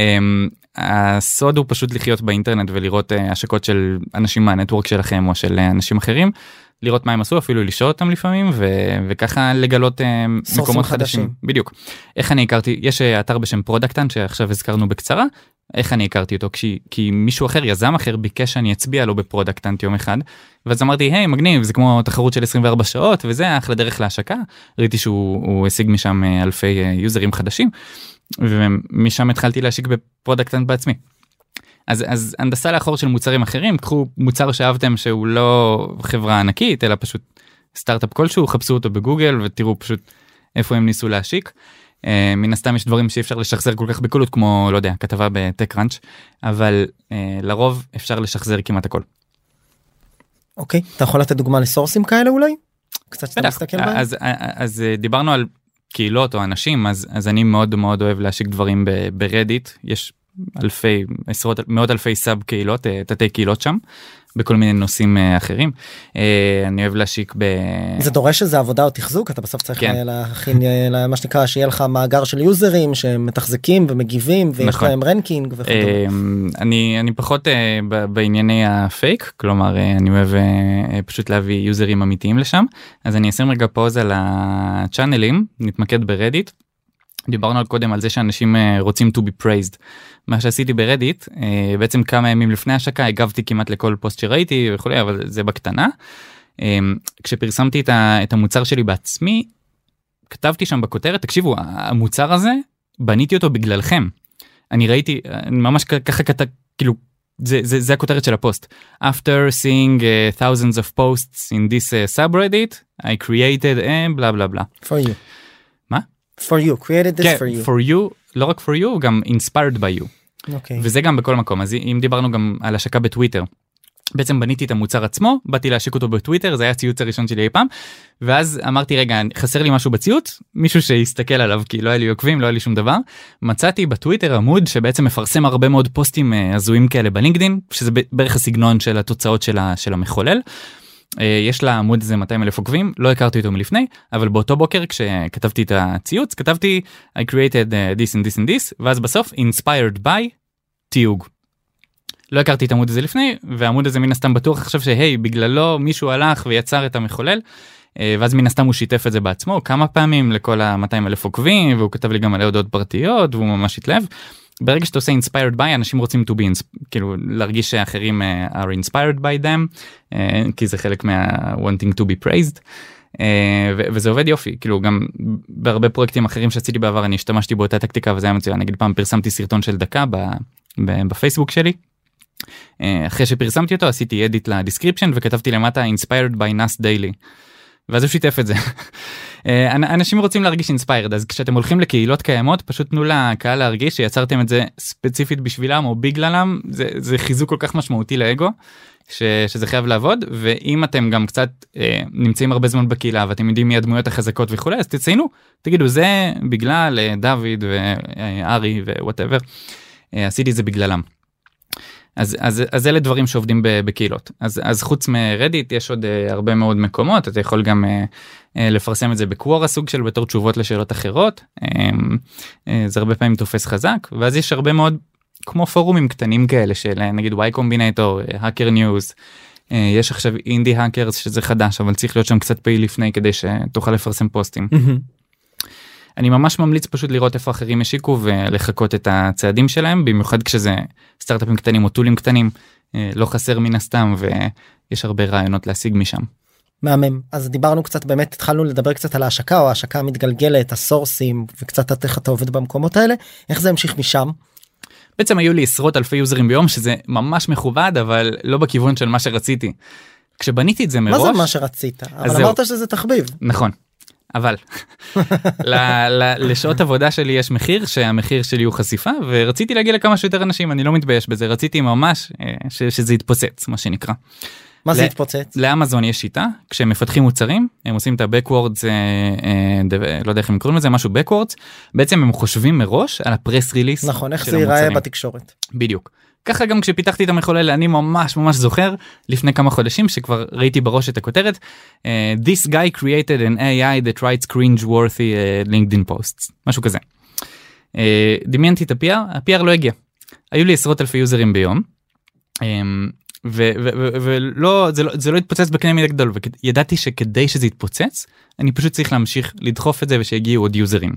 הסוד הוא פשוט לחיות באינטרנט ולראות אה, השקות של אנשים מהנטוורק שלכם או של אה, אנשים אחרים לראות מה הם עשו אפילו לשאול אותם לפעמים ו- וככה לגלות אה, מקומות חדשים. חדשים. בדיוק. איך אני הכרתי יש אתר בשם Product Hunt שעכשיו הזכרנו בקצרה איך אני הכרתי אותו? כי, כי מישהו אחר יזם אחר ביקש שאני אצביע לו ב-Product Hunt יום אחד ואז אמרתי היי מגניב זה כמו תחרות של 24 שעות וזה אחלה דרך להשקה. ראיתי שהוא השיג משם אה, אלפי יוזרים אה, חדשים ומשם התחלתי להשיק ב-Product Hunt בעצמי. אז אז הנדסה לאחור של מוצרים אחרים קחו מוצר שאהבתם שהוא לא חברה ענקית אלא פשוט סטארט-אפ כלשהו חפשו אותו בגוגל ותראו פשוט איפה הם ניסו להשיק. אה, מן הסתם יש דברים שאי אפשר לשחזר כל כך בקלות כמו לא יודע כתבה ב-TechCrunch אבל אה, לרוב אפשר לשחזר כמעט הכל. אוקיי אוקיי, אתה יכול לתת דוגמה לסורסים כאלה אולי? קצת שאתה מסתכל בהם? אז, אז, אז אה, דיברנו על קהילות או אנשים אז אז אני מאוד מאוד אוהב להשיק דברים ברדיט. יש אלפי עשרות מאות אלפי sub קהילות תתי קהילות שם בכל מיני נושאים אה, אחרים. אה, אני אוהב להשיק ב... זה דורש איזה עבודה או תחזוק אתה בסוף צריך כן. להכין אה, מה שנקרא שיהיה לך מאגר של יוזרים שמתחזקים ומגיבים ויש נכון. להם ranking וכו'. אני אני פחות בענייני ה-fake כלומר אני אוהב פשוט להביא יוזרים אמיתיים לשם אז אני אשים רגע pause על הצ'אנלים נתמקד ברדיט. דיברנו על קודם על זה שאנשים רוצים to be praised. מה שעשיתי ברדיט אה, בעצם כמה ימים לפני השקה הגבתי כמעט לכל פוסט שראיתי וכולי אבל זה בקטנה. אה, כשפרסמתי את המוצר שלי בעצמי כתבתי שם בכותרת תקשיבו המוצר הזה בניתי אותו בגללכם. אני ראיתי ממש ככה כתב כאילו זה, זה, זה הכותרת של הפוסט. After seeing uh, thousands of posts in this uh, subreddit, I created a בלה בלה בלה. For you. מה? For you, created this כן, for you. for you לא רק for you גם inspired by you. Okay. אוקיי. וזה גם בכל מקום אז אם דיברנו גם על השקה בטוויטר. בעצם בניתי את המוצר עצמו באתי להשיק אותו בטוויטר זה היה הציוץ הראשון שלי אי פעם ואז אמרתי רגע חסר לי משהו בציוץ מישהו שיסתכל עליו כי לא היה לי עוקבים לא היה לי שום דבר מצאתי בטוויטר עמוד שבעצם מפרסם הרבה מאוד פוסטים אה, הזויים כאלה בלינקדין שזה בערך הסגנון של התוצאות של, של המחולל. אה, יש לעמוד הזה 200 אלף עוקבים לא הכרתי אותו מלפני אבל באותו בוקר כשכתבתי את הציוץ כתבתי I created uh, this and this and this ואז בסוף inspired by תיוג. לא הכרתי את העמוד הזה לפני והעמוד הזה מן הסתם בטוח עכשיו שהי בגללו מישהו הלך ויצר את המחולל. אה, ואז מן הסתם הוא שיתף את זה בעצמו כמה פעמים לכל ה-200 אלף עוקבים והוא כתב לי גם מלא הודעות פרטיות והוא ממש התלהב. ברגע שאתה עושה inspired by אנשים רוצים to be כאילו להרגיש שאחרים אה, are inspired by them אה, כי זה חלק מה wanting to be praised. אה, וזה עובד יופי כאילו גם בהרבה פרויקטים אחרים שעשיתי בעבר אני השתמשתי באותה טקטיקה וזה היה מצוין נגיד פעם פרסמתי סרטון של דקה בפייסבוק שלי. אחרי שפרסמתי אותו עשיתי edit ל-description וכתבתי למטה inspired by Nas Daily. ואז הוא שיתף את זה. <laughs> אה, אנשים רוצים להרגיש inspired אז כשאתם הולכים לקהילות קיימות פשוט תנו לקהל להרגיש שיצרתם את זה ספציפית בשבילם או בגללם זה, זה חיזוק כל כך משמעותי לאגו ש, שזה חייב לעבוד ואם אתם גם קצת אה, נמצאים הרבה זמן בקהילה ואתם יודעים מי הדמויות החזקות וכולי אז תציינו תגידו זה בגלל אה, דוד וארי ו-whatever אה, עשיתי את זה בגללם. אז, אז, אז אלה דברים שעובדים בקהילות. אז, אז חוץ מרדיט יש עוד אה, הרבה מאוד מקומות. אתה יכול גם אה, אה, לפרסם את זה ב-Quora סוג של בתור תשובות לשאלות אחרות. אה, אה, זה הרבה פעמים תופס חזק ואז יש הרבה מאוד כמו פורומים קטנים כאלה של נגיד Y Combinator Hacker News יש עכשיו Indie Hackers שזה חדש אבל צריך להיות שם קצת פעיל לפני כדי שתוכל לפרסם פוסטים. אני ממש ממליץ פשוט לראות איפה אחרים השיקו ולחקות את הצעדים שלהם במיוחד כשזה סטארטאפים קטנים או טולים קטנים אה, לא חסר מן הסתם ויש הרבה רעיונות להשיג משם. מהמם אז דיברנו קצת באמת התחלנו לדבר קצת על ההשקה או ההשקה המתגלגלת הסורסים וקצת איך אתה עובד במקומות האלה איך זה המשיך משם. בעצם היו לי עשרות אלפי יוזרים ביום שזה ממש מכובד אבל לא בכיוון של מה שרציתי. כשבניתי את זה מראש מה זה מה שרצית אבל אמרת שזה תחביב נכון אבל <laughs> ל, ל, לשעות עבודה שלי יש מחיר שהמחיר שלי הוא חשיפה ורציתי להגיע לכמה שיותר אנשים אני לא מתבייש בזה רציתי ממש אה, ש, שזה יתפוצץ מה שנקרא. מה זה יתפוצץ? לאמזון יש שיטה כשהם מפתחים מוצרים הם עושים את ה-Backwards אה, אה, לא יודע איך הם קוראים לזה משהו Backwards בעצם הם חושבים מראש על הפרס ריליס נכון איך זה ייראה בתקשורת בדיוק ככה גם כשפיתחתי את המחולל אני ממש ממש זוכר לפני כמה חודשים שכבר ראיתי בראש את הכותרת uh, This guy created an AI that writes cringe worthy uh, LinkedIn posts משהו כזה. Uh, דמיינתי את ה-PR, ה-PR לא הגיע. היו לי עשרות אלפי יוזרים ביום. Um, ולא זה לא זה לא התפוצץ בקנה מידה גדול וידעתי שכדי שזה יתפוצץ אני פשוט צריך להמשיך לדחוף את זה ושיגיעו עוד יוזרים.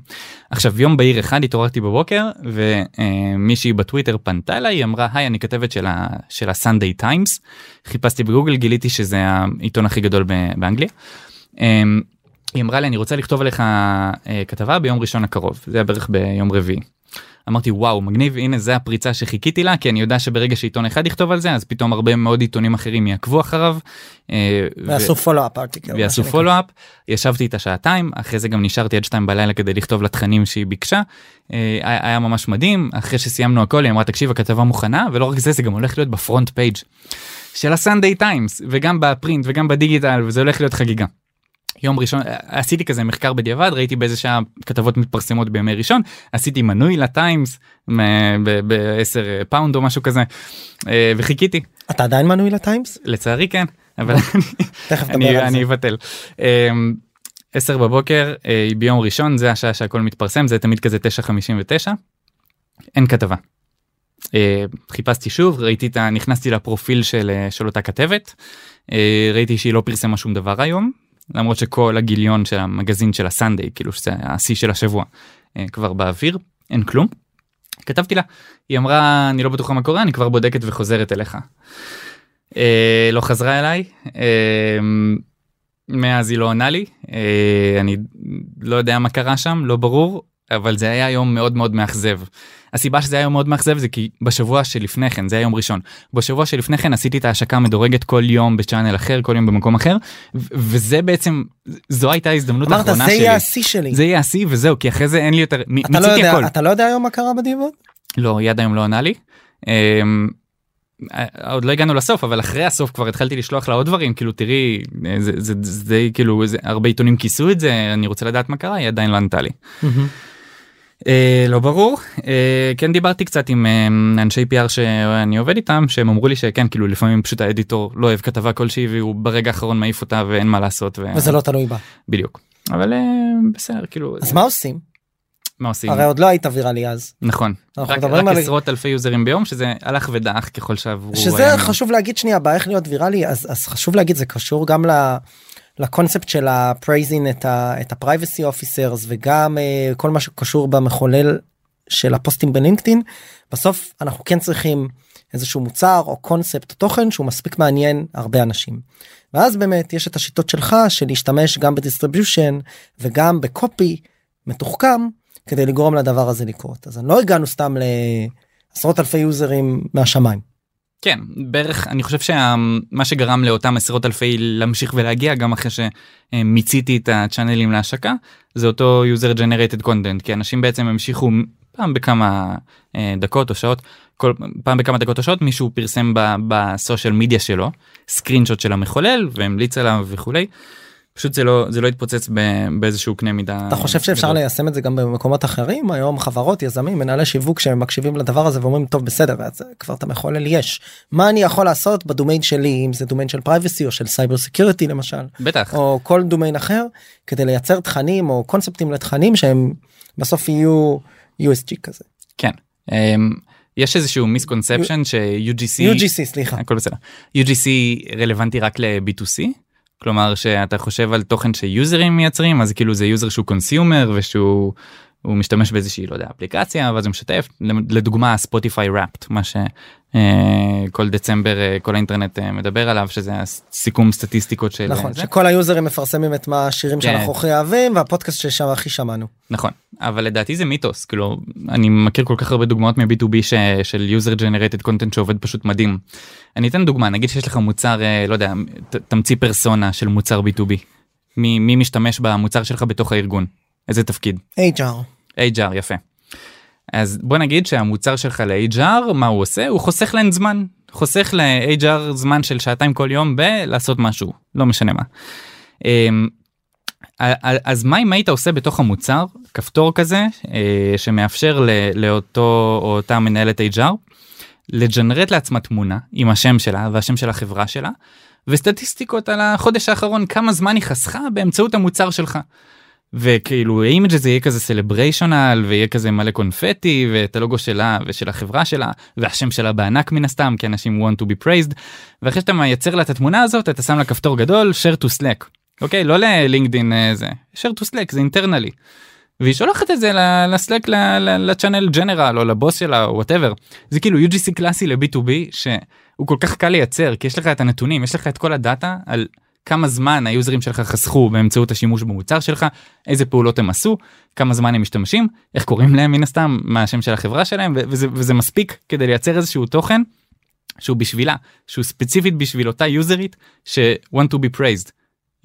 עכשיו יום בהיר אחד התעוררתי בבוקר ומישהי בטוויטר פנתה אליי היא אמרה היי אני כתבת של, ה, של הסנדיי טיימס חיפשתי בגוגל גיליתי שזה העיתון הכי גדול באנגליה. אמ, היא אמרה לי אני רוצה לכתוב עליך אה, כתבה ביום ראשון הקרוב זה היה בערך ביום רביעי. אמרתי וואו מגניב הנה זה הפריצה שחיכיתי לה כי אני יודע שברגע שעיתון אחד יכתוב על זה אז פתאום הרבה מאוד עיתונים אחרים יעקבו אחריו. ויעשו follow-up ויעשו follow-up ישבתי איתה שעתיים אחרי זה גם נשארתי עד שתיים בלילה כדי לכתוב לה תכנים שהיא ביקשה אה, היה ממש מדהים אחרי שסיימנו הכל היא אמרה תקשיב הכתבה מוכנה ולא רק זה זה גם הולך להיות ב front page של ה Sunday Times וגם ב print וגם בדיגיטל וזה הולך להיות חגיגה. יום ראשון עשיתי כזה מחקר בדיעבד ראיתי באיזה שעה כתבות מתפרסמות בימי ראשון עשיתי מנוי ל Times ב-10 פאונד או משהו כזה אה, וחיכיתי. אתה עדיין מנוי ל Times? לצערי כן אבל אני אבטל. 10 אה, בבוקר אה, ביום ראשון זה השעה שהכל מתפרסם זה תמיד כזה 9:59 אין כתבה. חיפשתי שוב ראיתי את ה... נכנסתי לפרופיל של, של אותה כתבת ראיתי שהיא לא פרסמה שום דבר היום למרות שכל הגיליון של המגזין של הסנדיי כאילו שזה השיא של השבוע אה, כבר באוויר אין כלום. כתבתי לה היא אמרה אני לא בטוחה מה קורה אני כבר בודקת וחוזרת אליך. אה, לא חזרה אליי אה, מאז היא לא עונה לי אה, אני לא יודע מה קרה שם לא ברור אבל זה היה יום מאוד מאוד מאכזב. הסיבה שזה היה יום מאוד מאכזב זה כי בשבוע שלפני כן זה היה יום ראשון בשבוע שלפני כן עשיתי את ההשקה המדורגת כל יום בצ'אנל אחר כל יום במקום אחר וזה בעצם זו הייתה ההזדמנות האחרונה שלי. אמרת זה יהיה השיא שלי. זה יהיה השיא וזהו כי אחרי זה אין לי יותר אתה לא יודע הכל. אתה לא יודע היום מה קרה בדיעבוד? לא יד היום לא ענה לי. אמ, עוד לא הגענו לסוף אבל אחרי הסוף כבר התחלתי לשלוח לה עוד דברים כאילו תראי זה זה זה כאילו זה הרבה עיתונים כיסו את זה אני רוצה לדעת מה קרה היא עדיין לא ענתה לי. אה, לא ברור אה, כן דיברתי קצת עם אה, אנשי PR שאני עובד איתם שהם אמרו לי שכן כאילו לפעמים פשוט האדיטור לא אוהב כתבה כלשהי והוא ברגע האחרון מעיף אותה ואין מה לעשות. ו... וזה לא תלוי בה. בדיוק אבל בסדר כאילו אז מה עושים? מה עושים? הרי עוד לא היית ויראלי אז. נכון. רק, רק על... עשרות אלפי יוזרים ביום שזה הלך ודעך ככל שעברו. שזה חשוב להגיד שנייה באיך להיות ויראלי אז, אז חשוב להגיד זה קשור גם ל... לקונספט של ה praising את ה- את ה privacy officers וגם אה, כל מה שקשור במחולל של הפוסטים ב LinkedIn בסוף אנחנו כן צריכים איזשהו מוצר או קונספט או תוכן שהוא מספיק מעניין הרבה אנשים. ואז באמת יש את השיטות שלך של להשתמש גם ב distribution וגם ב copy מתוחכם כדי לגרום לדבר הזה לקרות אז לא הגענו סתם לעשרות אלפי יוזרים מהשמיים. כן בערך אני חושב שמה שגרם לאותם עשרות אלפי להמשיך ולהגיע גם אחרי שמיציתי את הצ'אנלים להשקה זה אותו user generated content כי אנשים בעצם המשיכו פעם בכמה אה, דקות או שעות כל פעם בכמה דקות או שעות מישהו פרסם ב social media שלו screenshot של המחולל והמליץ עליו וכולי. פשוט זה לא זה לא התפוצץ באיזשהו קנה מידה. אתה חושב שאפשר גדול. ליישם את זה גם במקומות אחרים היום חברות יזמים מנהלי שיווק שהם מקשיבים לדבר הזה ואומרים טוב בסדר אז כבר את המחולל יש מה אני יכול לעשות בדומיין שלי אם זה דומיין של privacy או של cyber security למשל בטח או כל דומיין אחר כדי לייצר תכנים או קונספטים לתכנים שהם בסוף יהיו USG כזה. כן. אמ, יש איזשהו misconception ש-UGC, UGC סליחה, הכל בסדר, UGC רלוונטי רק ל-B2C, כלומר שאתה חושב על תוכן שיוזרים מייצרים אז כאילו זה יוזר שהוא consumer ושהוא הוא משתמש באיזושהי לא יודע אפליקציה ואז הוא משתף לדוגמה Spotify Wrapped מה שכל דצמבר אה, כל האינטרנט אה, מדבר עליו שזה הסיכום סטטיסטיקות של נכון זה. שכל היוזרים מפרסמים את מה השירים כן. שאנחנו הכי אוהבים והפודקאסט ששם הכי שמענו נכון אבל לדעתי זה מיתוס כאילו אני מכיר כל כך הרבה דוגמאות מ-B2B ש... של user generated content שעובד פשוט מדהים. אני אתן דוגמה נגיד שיש לך מוצר אה, לא יודע תמציא פרסונה של מוצר B2B מי, מי משתמש במוצר שלך בתוך הארגון איזה תפקיד. HR. HR יפה. אז בוא נגיד שהמוצר שלך ל-HR מה הוא עושה הוא חוסך להן זמן חוסך ל-HR זמן של שעתיים כל יום בלעשות משהו לא משנה מה. אמ, אז מה אם היית עושה בתוך המוצר כפתור כזה אה, שמאפשר לאותו או אותה מנהלת HR ל generate לעצמה תמונה עם השם שלה והשם של החברה שלה וסטטיסטיקות על החודש האחרון כמה זמן היא חסכה באמצעות המוצר שלך. וכאילו ה image הזה יהיה כזה celebrational ויהיה כזה מלא קונפטי ואת הלוגו שלה ושל החברה שלה והשם שלה בענק מן הסתם כי אנשים want to be praised ואחרי שאתה מייצר לה את התמונה הזאת אתה שם לה כפתור גדול share to slack אוקיי לא ללינקדין אה, זה share to slack זה אינטרנלי. והיא שולחת את זה ל Slack ל channel general או לבוס שלה או whatever זה כאילו UGC קלאסי ל-B2B שהוא כל כך קל לייצר כי יש לך את הנתונים יש לך את כל הדאטה על. כמה זמן היוזרים שלך חסכו באמצעות השימוש במוצר שלך, איזה פעולות הם עשו, כמה זמן הם משתמשים, איך קוראים להם מן הסתם, מה השם של החברה שלהם, וזה, וזה מספיק כדי לייצר איזשהו תוכן שהוא בשבילה, שהוא ספציפית בשביל אותה יוזרית ש- want to be praised.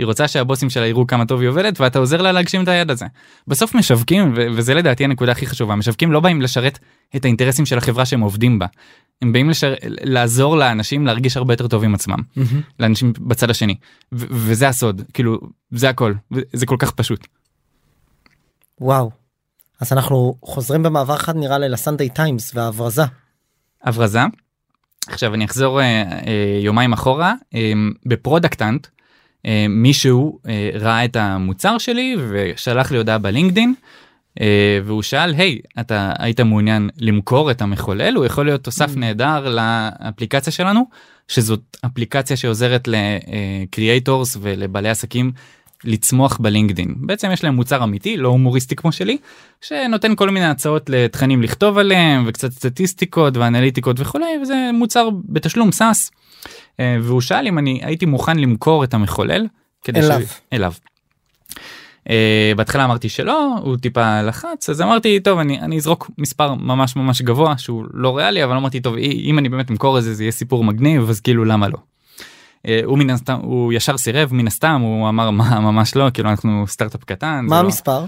היא רוצה שהבוסים שלה יראו כמה טוב היא עובדת ואתה עוזר לה להגשים את היד הזה. בסוף משווקים ו- וזה לדעתי הנקודה הכי חשובה משווקים לא באים לשרת את האינטרסים של החברה שהם עובדים בה. הם באים לשר... לעזור לאנשים להרגיש הרבה יותר טוב עם עצמם mm-hmm. לאנשים בצד השני ו- וזה הסוד כאילו זה הכל זה כל כך פשוט. וואו אז אנחנו חוזרים במעבר אחד נראה לי ל Sunday Times והברזה. הברזה. עכשיו אני אחזור אה, אה, יומיים אחורה אה, ב Product Hunt מישהו אה, ראה את המוצר שלי ושלח לי הודעה ב LinkedIn. אה, והוא שאל היי hey, אתה היית מעוניין למכור את המחולל הוא יכול להיות תוסף mm. נהדר לאפליקציה שלנו שזאת אפליקציה שעוזרת ל creators ולבעלי עסקים לצמוח ב LinkedIn בעצם יש להם מוצר אמיתי לא הומוריסטי כמו שלי שנותן כל מיני הצעות לתכנים לכתוב עליהם וקצת סטטיסטיקות ואנליטיקות וכולי וזה מוצר בתשלום SaaS. אה, והוא שאל אם אני הייתי מוכן למכור את המחולל. אליו. ש... אליו. Uh, בהתחלה אמרתי שלא הוא טיפה לחץ אז אמרתי טוב אני אני אזרוק מספר ממש ממש גבוה שהוא לא ריאלי אבל אמרתי טוב אם אני באמת אמכור את זה זה יהיה סיפור מגניב אז כאילו למה לא. Uh, הוא מן הסתם הוא ישר סירב מן הסתם הוא אמר מה ממש לא כאילו אנחנו סטארט-אפ קטן. מה לא- המספר?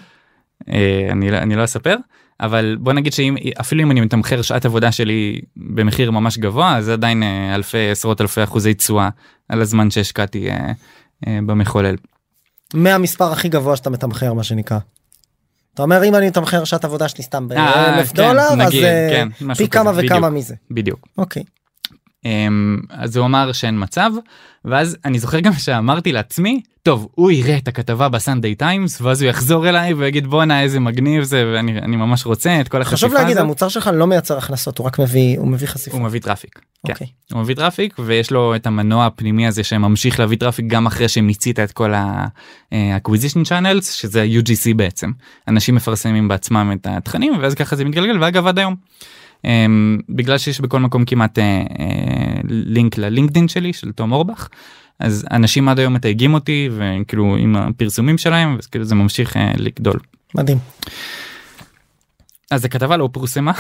אני, לא- אני לא אספר אבל בוא נגיד שאם אפילו אם אני מתמחר שעת עבודה שלי במחיר ממש גבוה זה עדיין uh, אלפי עשרות אלפי אחוזי תשואה על הזמן שהשקעתי במחולל. מהמספר הכי גבוה שאתה מתמחר מה שנקרא. אתה אומר אם אני מתמחר שעת עבודה שלי סתם באלף כן, דולר נגיד, אז כן, פי כמה וכמה בדיוק, מזה. בדיוק. אוקיי. Um, אז הוא אמר שאין מצב ואז אני זוכר גם שאמרתי לעצמי טוב הוא יראה את הכתבה ב Sunday Times ואז הוא יחזור אליי ויגיד בואנה איזה מגניב זה ואני אני ממש רוצה את כל החשיפה חשוב להגיד הזאת." המוצר שלך לא מייצר הכנסות הוא רק מביא הוא מביא חשיפה. הוא מביא traffic. כן. אוקיי. הוא מביא traffic ויש לו את המנוע הפנימי הזה שממשיך להביא traffic גם אחרי שמיצית את כל ה-acquisition channels שזה UGC בעצם. אנשים מפרסמים בעצמם את התכנים ואז ככה זה מתגלגל ואגב עד היום. Um, בגלל שיש בכל מקום כמעט uh, uh, לינק ללינקדין שלי של תום אורבך אז אנשים עד היום מתייגים אותי וכאילו עם הפרסומים שלהם אז כאילו זה ממשיך uh, לגדול. מדהים. אז הכתבה לא פורסמה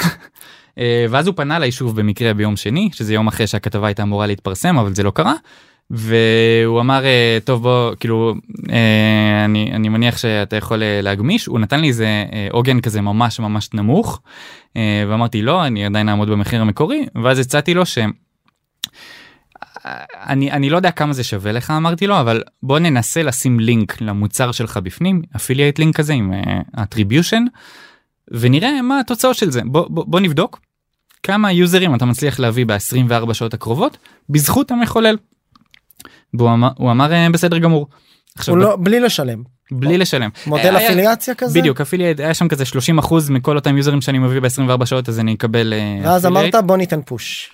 אה, ואז הוא פנה אליי שוב במקרה ביום שני שזה יום אחרי שהכתבה הייתה אמורה להתפרסם אבל זה לא קרה. והוא אמר אה, טוב בוא כאילו אה, אני אני מניח שאתה יכול אה, להגמיש הוא נתן לי איזה עוגן כזה ממש ממש נמוך ואמרתי לא אני עדיין אעמוד במחיר המקורי ואז הצעתי לו ש. אני לא יודע כמה זה שווה לך אמרתי לו אבל בוא ננסה לשים לינק למוצר שלך בפנים אפילייט לינק כזה עם attribution ונראה מה התוצאות של זה בוא, בוא, בוא נבדוק כמה יוזרים אתה מצליח להביא ב-24 שעות הקרובות בזכות המחולל. והוא אמר, אמר "אה, בסדר גמור. עכשיו, לא בלי לשלם. בלי לשלם. מודל היה- אפיליאציה כזה? בדיוק affiliate היה שם כזה 30 אחוז מכל אותם יוזרים שאני מביא ב-24 שעות אז אני אקבל אה, ואז affiliate. אמרת בוא ניתן פוש.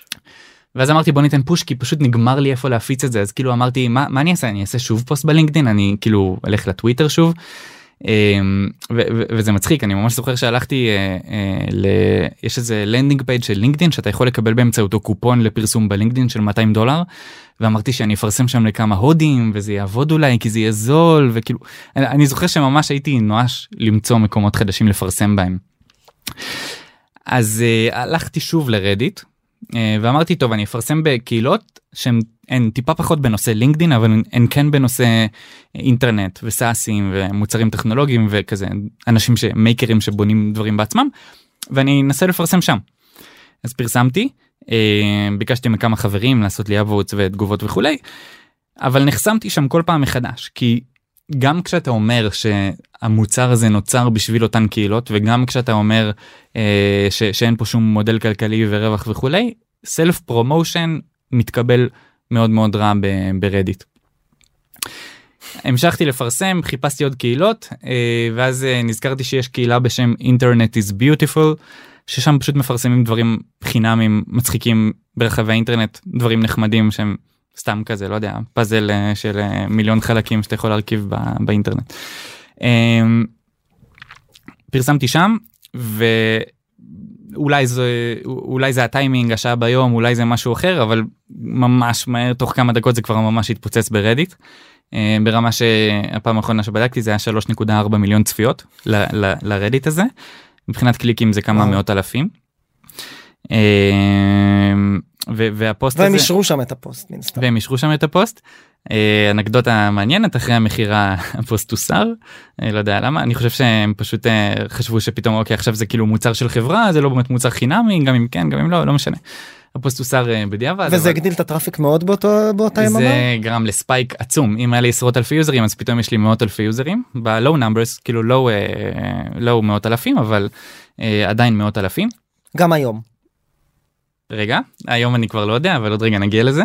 ואז אמרתי בוא ניתן פוש כי פשוט נגמר לי איפה להפיץ את זה אז כאילו אמרתי מה, מה אני אעשה אני אעשה שוב פוסט בלינקדין אני כאילו אלך לטוויטר שוב. אמ, וזה מצחיק אני ממש זוכר שהלכתי אה, אה, ל... יש איזה landing page של לינקדין שאתה יכול לקבל באמצעותו קופון לפרסום בלינקדין של 200 דולר ואמרתי שאני אפרסם שם לכמה הודים וזה יעבוד אולי כי זה יהיה זול וכאילו אני, אני זוכר שממש הייתי נואש למצוא מקומות חדשים לפרסם בהם. אז uh, הלכתי שוב לרדיט uh, ואמרתי טוב אני אפרסם בקהילות שהן הן טיפה פחות בנושא לינקדין אבל הן- הן כן בנושא אינטרנט וסאסים ומוצרים טכנולוגיים וכזה אנשים שמייקרים שבונים דברים בעצמם ואני אנסה לפרסם שם. אז פרסמתי ביקשתי מכמה חברים לעשות לי upvotes ותגובות וכולי אבל נחסמתי שם כל פעם מחדש כי גם כשאתה אומר שהמוצר הזה נוצר בשביל אותן קהילות וגם כשאתה אומר אה, ש, שאין פה שום מודל כלכלי ורווח וכולי self promotion מתקבל מאוד מאוד רע ב- ברדיט. המשכתי לפרסם חיפשתי עוד קהילות אה, ואז אה, נזכרתי שיש קהילה בשם Internet is beautiful ששם פשוט מפרסמים דברים חינמים מצחיקים ברחבי האינטרנט דברים נחמדים שהם סתם כזה לא יודע פאזל אה, של אה, מיליון חלקים שאתה יכול להרכיב באינטרנט. אה, פרסמתי שם ואולי זה אולי זה הטיימינג השעה ביום אולי זה משהו אחר אבל ממש מהר תוך כמה דקות זה כבר ממש התפוצץ ברדיט. אה, ברמה שהפעם האחרונה שבדקתי זה היה 3.4 מיליון צפיות לרדיט הזה. מבחינת קליקים זה כמה. מאות אלפים. ו- והפוסט והם הזה אישרו שם את הפוסט מן סתם. והם אישרו שם את הפוסט. אה, אנקדוטה מעניינת אחרי המכירה <laughs> הפוסט הוסר אה, לא יודע למה אני חושב שהם פשוט אה, חשבו שפתאום אוקיי עכשיו זה כאילו מוצר של חברה זה לא באמת מוצר חינמי גם אם כן גם אם לא לא משנה. הפוסט הוסר אה, בדיעבד. וזה אבל- הגדיל את ה traffic מאוד באותו באותה יממה? זה גרם לספייק עצום אם היה לי עשרות אלפי יוזרים אז פתאום יש לי מאות אלפי יוזרים ב-low numbers כאילו לא לא מאות אלפים אבל אה, עדיין מאות אלפים. גם היום. רגע היום אני כבר לא יודע אבל עוד רגע נגיע לזה.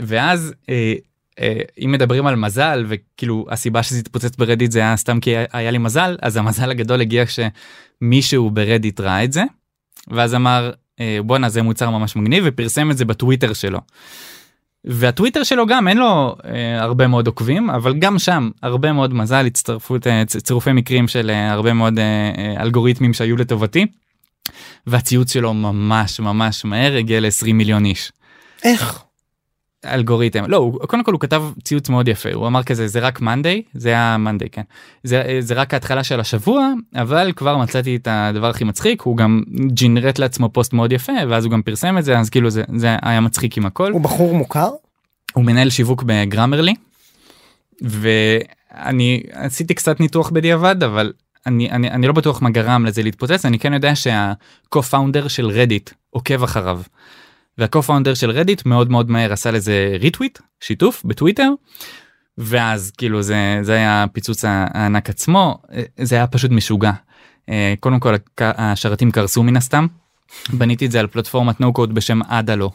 ואז אה, אה, אם מדברים על מזל וכאילו הסיבה שזה התפוצץ ברדיט זה היה סתם כי היה לי מזל אז המזל הגדול הגיע כשמישהו ברדיט ראה את זה ואז אמר אה, בואנה זה מוצר ממש מגניב ופרסם את זה בטוויטר שלו. והטוויטר שלו גם אין לו אה, הרבה מאוד עוקבים אבל גם שם הרבה מאוד מזל הצטרפות אה, צירופי מקרים של אה, הרבה מאוד אה, אה, אלגוריתמים שהיו לטובתי. והציוץ שלו ממש ממש מהר הגיע ל-20 מיליון איש. איך? אלגוריתם לא הוא, קודם כל הוא כתב ציוץ מאוד יפה הוא אמר כזה זה רק מונדי זה היה מונדי כן זה, זה רק ההתחלה של השבוע אבל כבר מצאתי את הדבר הכי מצחיק הוא גם ג'ינרט לעצמו פוסט מאוד יפה ואז הוא גם פרסם את זה אז כאילו זה, זה היה מצחיק עם הכל הוא בחור מוכר? הוא מנהל שיווק בגרמרלי ואני עשיתי קצת ניתוח בדיעבד אבל אני, אני, אני לא בטוח מה גרם לזה להתפוצץ אני כן יודע שה-co-founder של רדיט עוקב אחריו. וה-co-founder של רדיט מאוד מאוד מהר עשה לזה ריטוויט שיתוף בטוויטר ואז כאילו זה זה היה הפיצוץ הענק עצמו זה היה פשוט משוגע. אה, קודם כל השרתים קרסו מן הסתם בניתי את זה על פלטפורמת נו קוד בשם אדלו.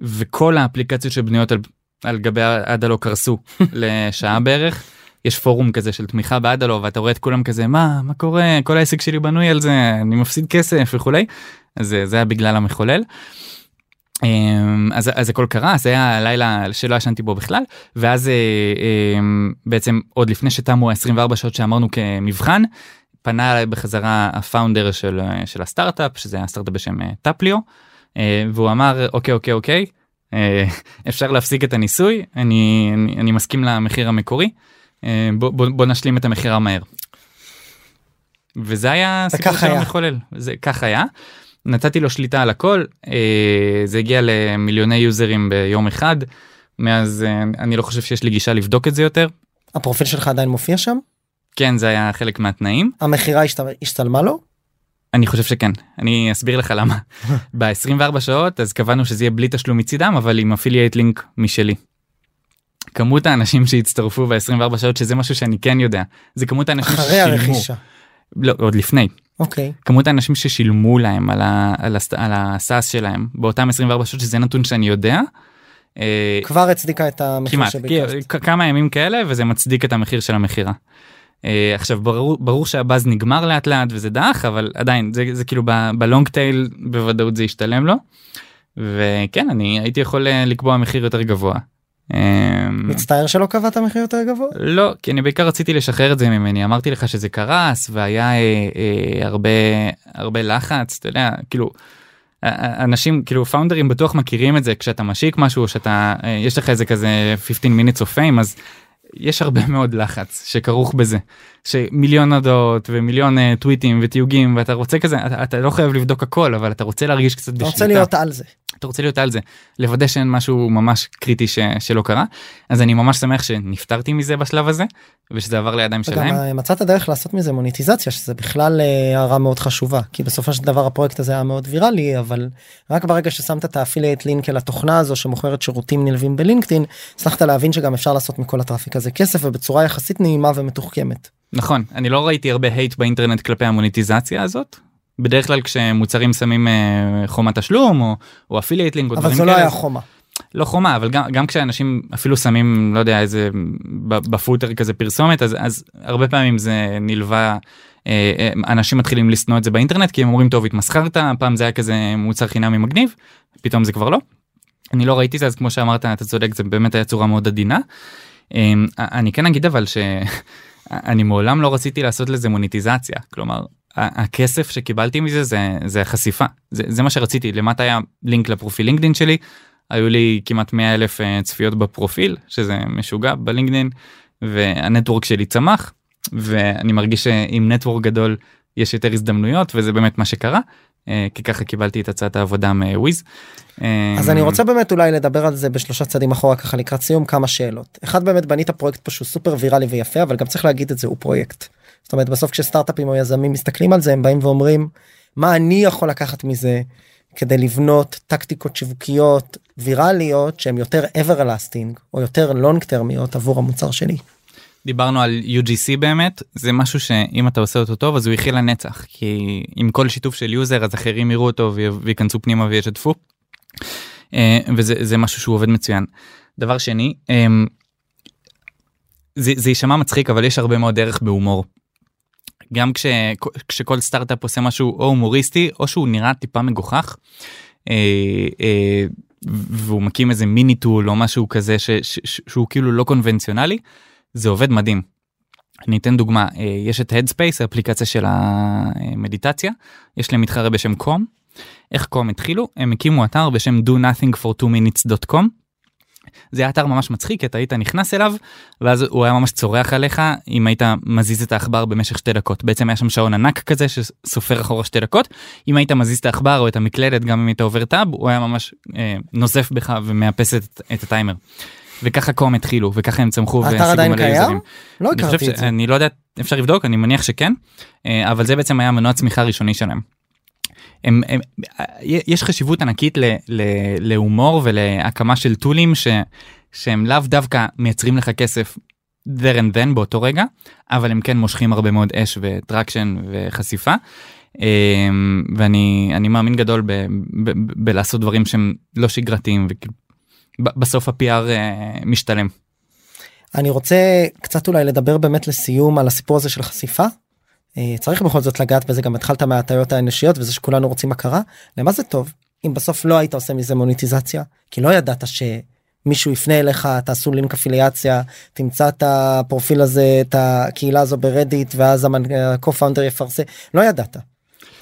וכל האפליקציות שבנויות על על גבי אדלו קרסו <laughs> לשעה בערך. יש פורום כזה של תמיכה באדלו ואתה רואה את כולם כזה מה מה קורה כל העסק שלי בנוי על זה אני מפסיד כסף וכולי אז זה היה בגלל המחולל. אמ, אז אז הכל קרה זה היה לילה שלא ישנתי בו בכלל ואז אה, אמ, בעצם עוד לפני שתמו ה-24 שעות שאמרנו כמבחן פנה אליי בחזרה הפאונדר של אה, של הסטארט-אפ שזה היה סטארט-אפ בשם אה, טפליו והוא אמר אוקיי אוקיי אוקיי <laughs> אפשר להפסיק את הניסוי אני אני, אני מסכים למחיר המקורי בוא, בוא, בוא נשלים את המכירה מהר. וזה היה הסיפור וכך של. המחולל זה כך היה. נתתי לו שליטה על הכל אה, זה הגיע למיליוני יוזרים ביום אחד מאז אה, אני לא חושב שיש לי גישה לבדוק את זה יותר הפרופיל שלך עדיין מופיע שם? כן זה היה חלק מהתנאים המכירה השת- השתלמה לו? אני חושב שכן אני אסביר לך למה <laughs> ב-24 שעות אז קבענו שזה יהיה בלי תשלום מצידם אבל עם אפילייט לינק משלי. כמות האנשים שהצטרפו ב-24 שעות שזה משהו שאני כן יודע זה כמות האנשים אחרי ששילמו הרכישה. לא עוד לפני אוקיי. כמות האנשים ששילמו להם על, ה, על, הסט, על הסאס שלהם באותם 24 שעות שזה נתון שאני יודע. אה, כבר הצדיקה את המחיר כמעט שביקשת. כ- כמה ימים כאלה וזה מצדיק את המחיר של המכירה. אה, עכשיו ברור ברור שהבאז נגמר לאט לאט וזה דח אבל עדיין זה, זה כאילו בלונג טייל בוודאות זה ישתלם לו. וכן אני הייתי יכול אה, לקבוע מחיר יותר גבוה. אה, מצטער שלא קבעת מחיר יותר גבוה? לא כי אני בעיקר רציתי לשחרר את זה ממני אמרתי לך שזה קרס והיה אה, אה, הרבה הרבה לחץ אתה יודע כאילו. אנשים כאילו פאונדרים בטוח מכירים את זה כשאתה משיק משהו שאתה אה, יש לך איזה כזה 15 minutes of fame אז יש הרבה <laughs> מאוד לחץ שכרוך בזה שמיליון הודעות ומיליון אה, טוויטים ותיוגים ואתה רוצה כזה אתה, אתה לא חייב לבדוק הכל אבל אתה רוצה להרגיש קצת אתה בשליטה. רוצה להיות על זה. אתה רוצה להיות על זה לוודא שאין משהו ממש קריטי ש, שלא קרה אז אני ממש שמח שנפטרתי מזה בשלב הזה ושזה עבר לידיים שלהם. אה, מצאת דרך לעשות מזה מוניטיזציה שזה בכלל אה, הערה מאוד חשובה כי בסופו של דבר הפרויקט הזה היה מאוד ויראלי אבל רק ברגע ששמת את ה affiliate link אל התוכנה הזו שמוכרת שירותים נלווים בלינקדאין הצלחת להבין שגם אפשר לעשות מכל ה traffic הזה כסף ובצורה יחסית נעימה ומתוחכמת. נכון אני לא ראיתי הרבה hate באינטרנט כלפי המוניטיזציה הזאת. בדרך כלל כשמוצרים שמים אה, חומת תשלום או, או affiliate link או אבל זה לא היה חומה. לא חומה אבל גם, גם כשאנשים אפילו שמים לא יודע איזה ב footer כזה פרסומת אז, אז הרבה פעמים זה נלווה אה, אה, אנשים מתחילים לשנוא את זה באינטרנט כי הם אומרים טוב התמסחרת פעם זה היה כזה מוצר חינמי מגניב פתאום זה כבר לא. אני לא ראיתי זה אז כמו שאמרת אתה צודק זה באמת היה צורה מאוד עדינה. אה, אני כן אגיד אבל שאני מעולם לא רציתי לעשות לזה מוניטיזציה. כלומר הכסף שקיבלתי מזה זה זה החשיפה. זה, זה מה שרציתי. למטה היה לינק לפרופיל לינקדאין שלי. היו לי כמעט 100 אלף אה, צפיות בפרופיל שזה משוגע בלינקדאין והנטוורק שלי צמח ואני מרגיש שעם נטוורק גדול יש יותר הזדמנויות וזה באמת מה שקרה כי ככה קיבלתי את הצעת העבודה מוויז. אה, אז אני רוצה באמת אולי לדבר על זה בשלושה צעדים אחורה ככה לקראת סיום כמה שאלות. אחד באמת בנית פרויקט פשוט סופר ויראלי ויפה אבל גם צריך להגיד את זה הוא פרויקט. זאת אומרת בסוף כשסטארט-אפים או יזמים מסתכלים על זה הם באים ואומרים מה אני יכול לקחת מזה כדי לבנות טקטיקות שיווקיות ויראליות שהן יותר everlasting או יותר long termיות עבור המוצר שלי. דיברנו על UGC באמת זה משהו שאם אתה עושה אותו טוב אז הוא יחיה לנצח כי עם כל שיתוף של user אז אחרים יראו אותו וי- וייכנסו פנימה וישתפו. אה, וזה זה משהו שהוא עובד מצוין. דבר שני אה, זה, זה יישמע מצחיק אבל יש הרבה מאוד ערך בהומור. גם כש, כשכל סטארט-אפ עושה משהו או הומוריסטי או שהוא נראה טיפה מגוחך. אה, אה, והוא מקים איזה מיני tool או משהו כזה ש, ש, שהוא כאילו לא קונבנציונלי זה עובד מדהים. אני אתן דוגמה אה, יש את Headspace האפליקציה של המדיטציה יש להם מתחרה בשם קום. איך קום התחילו הם הקימו אתר בשם do nothing for 2 minutes.com. זה היה אתר ממש מצחיק אתה היית נכנס אליו ואז הוא היה ממש צורח עליך אם היית מזיז את העכבר במשך שתי דקות בעצם היה שם שעון ענק כזה שסופר אחורה שתי דקות אם היית מזיז את העכבר או את המקלדת גם אם היית עובר טאב הוא היה ממש אה, נוזף בך ומאפס את, את הטיימר. וככה קום התחילו וככה הם צמחו האתר עדיין קיים? לא אני הכרתי את זה. שאני לא יודע אפשר לבדוק אני מניח שכן אה, אבל זה בעצם היה מנוע צמיחה הראשוני שלהם. הם, הם, אה, יש חשיבות ענקית ל, ל, להומור ולהקמה של tool ים ש, שהם לאו דווקא מייצרים לך כסף there and then באותו רגע אבל הם כן מושכים הרבה מאוד אש ו traction וחשיפה. אה, ואני אני מאמין גדול ב, ב, ב, בלעשות דברים שהם לא שגרתיים בסוף ה-PR אה, משתלם. אני רוצה קצת אולי לדבר באמת לסיום על הסיפור הזה של חשיפה. אה, צריך בכל זאת לגעת בזה גם התחלת מההטיות האנושיות וזה שכולנו רוצים הכרה למה זה טוב אם בסוף לא היית עושה מזה מוניטיזציה כי לא ידעת שמישהו יפנה אליך תעשו לינק אפיליאציה תמצא את הפרופיל הזה את הקהילה הזו ברדיט ואז ה-co-founder יפרסם לא ידעת.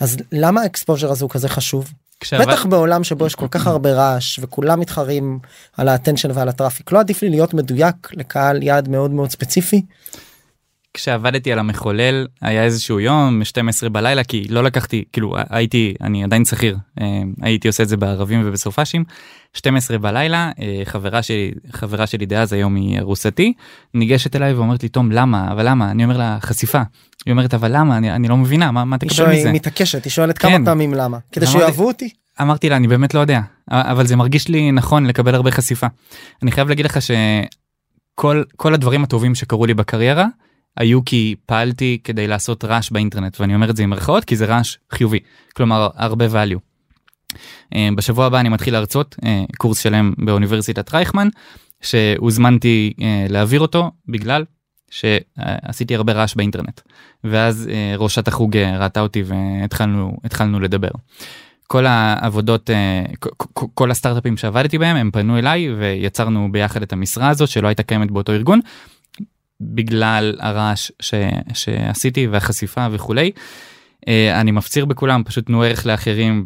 אז למה ה exposure הזה הוא כזה חשוב? כשעבד- בטח בעולם שבו יש כל כך הרבה רעש וכולם מתחרים על ה attention ועל ה traffic לא עדיף לי להיות מדויק לקהל יעד מאוד מאוד ספציפי. כשעבדתי על המחולל היה איזשהו יום 12 בלילה כי לא לקחתי כאילו הייתי אני עדיין שכיר אה, הייתי עושה את זה בערבים ובסופ"שים. 12 בלילה אה, חברה שלי חברה שלי דאז היום היא ארוסתי ניגשת אליי ואומרת לי תום למה? אבל למה? אני אומר לה חשיפה. היא אומרת אבל למה? אני, אני לא מבינה מה, מה תקבל מזה? היא מתעקשת היא שואלת כמה כן. פעמים למה. כדי אמרתי- שיאהבו אותי. אמרתי לה אני באמת לא יודע אבל זה מרגיש לי נכון לקבל הרבה חשיפה. אני חייב להגיד לך שכל כל הדברים הטובים שקרו לי בקריירה היו כי פעלתי כדי לעשות רעש באינטרנט ואני אומר את זה עם מירכאות כי זה רעש חיובי כלומר הרבה value. אה, בשבוע הבא אני מתחיל להרצות אה, קורס שלם באוניברסיטת רייכמן שהוזמנתי אה, להעביר אותו בגלל שעשיתי הרבה רעש באינטרנט ואז ראשת החוג ראתה אותי והתחלנו התחלנו לדבר. כל העבודות כל הסטארט-אפים שעבדתי בהם הם פנו אליי ויצרנו ביחד את המשרה הזאת שלא הייתה קיימת באותו ארגון בגלל הרעש ש, שעשיתי והחשיפה וכולי. אה, אני מפציר בכולם פשוט תנו ערך לאחרים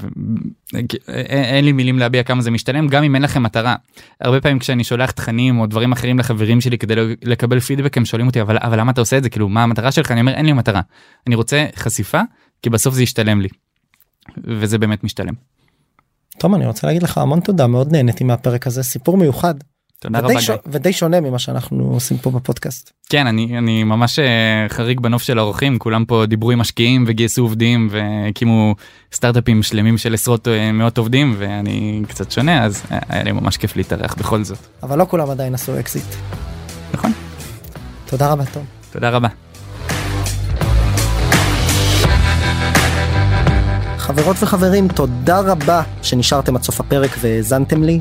אין אין לי מילים להביע כמה זה משתלם גם אם אין לכם מטרה. הרבה פעמים כשאני שולח תכנים או דברים אחרים לחברים שלי כדי לקבל פידבק הם שואלים אותי אבל, אבל למה אתה עושה את זה כאילו מה המטרה שלך אני אומר אין לי מטרה אני רוצה חשיפה כי בסוף זה ישתלם לי. וזה באמת משתלם. תום אני רוצה להגיד לך המון תודה מאוד נהניתי מהפרק הזה סיפור מיוחד תודה רבה ש... גיא. ודי שונה ממה שאנחנו עושים פה בפודקאסט. כן אני אני ממש אה, חריג בנוף של האורחים כולם פה דיברו עם משקיעים וגייסו עובדים והקימו סטארט-אפים שלמים של עשרות אה, מאות עובדים ואני קצת שונה אז אה, היה לי ממש כיף להתארח בכל זאת. אבל לא כולם עדיין עשו אקזיט. נכון תודה רבה תום. תודה רבה. חברות וחברים תודה רבה שנשארתם עד סוף הפרק והאזנתם לי.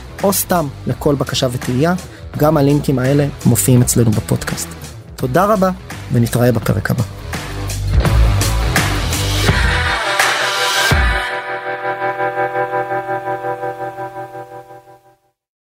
או סתם לכל בקשה ותהייה, גם הלינקים האלה מופיעים אצלנו בפודקאסט. תודה רבה, ונתראה בפרק הבא.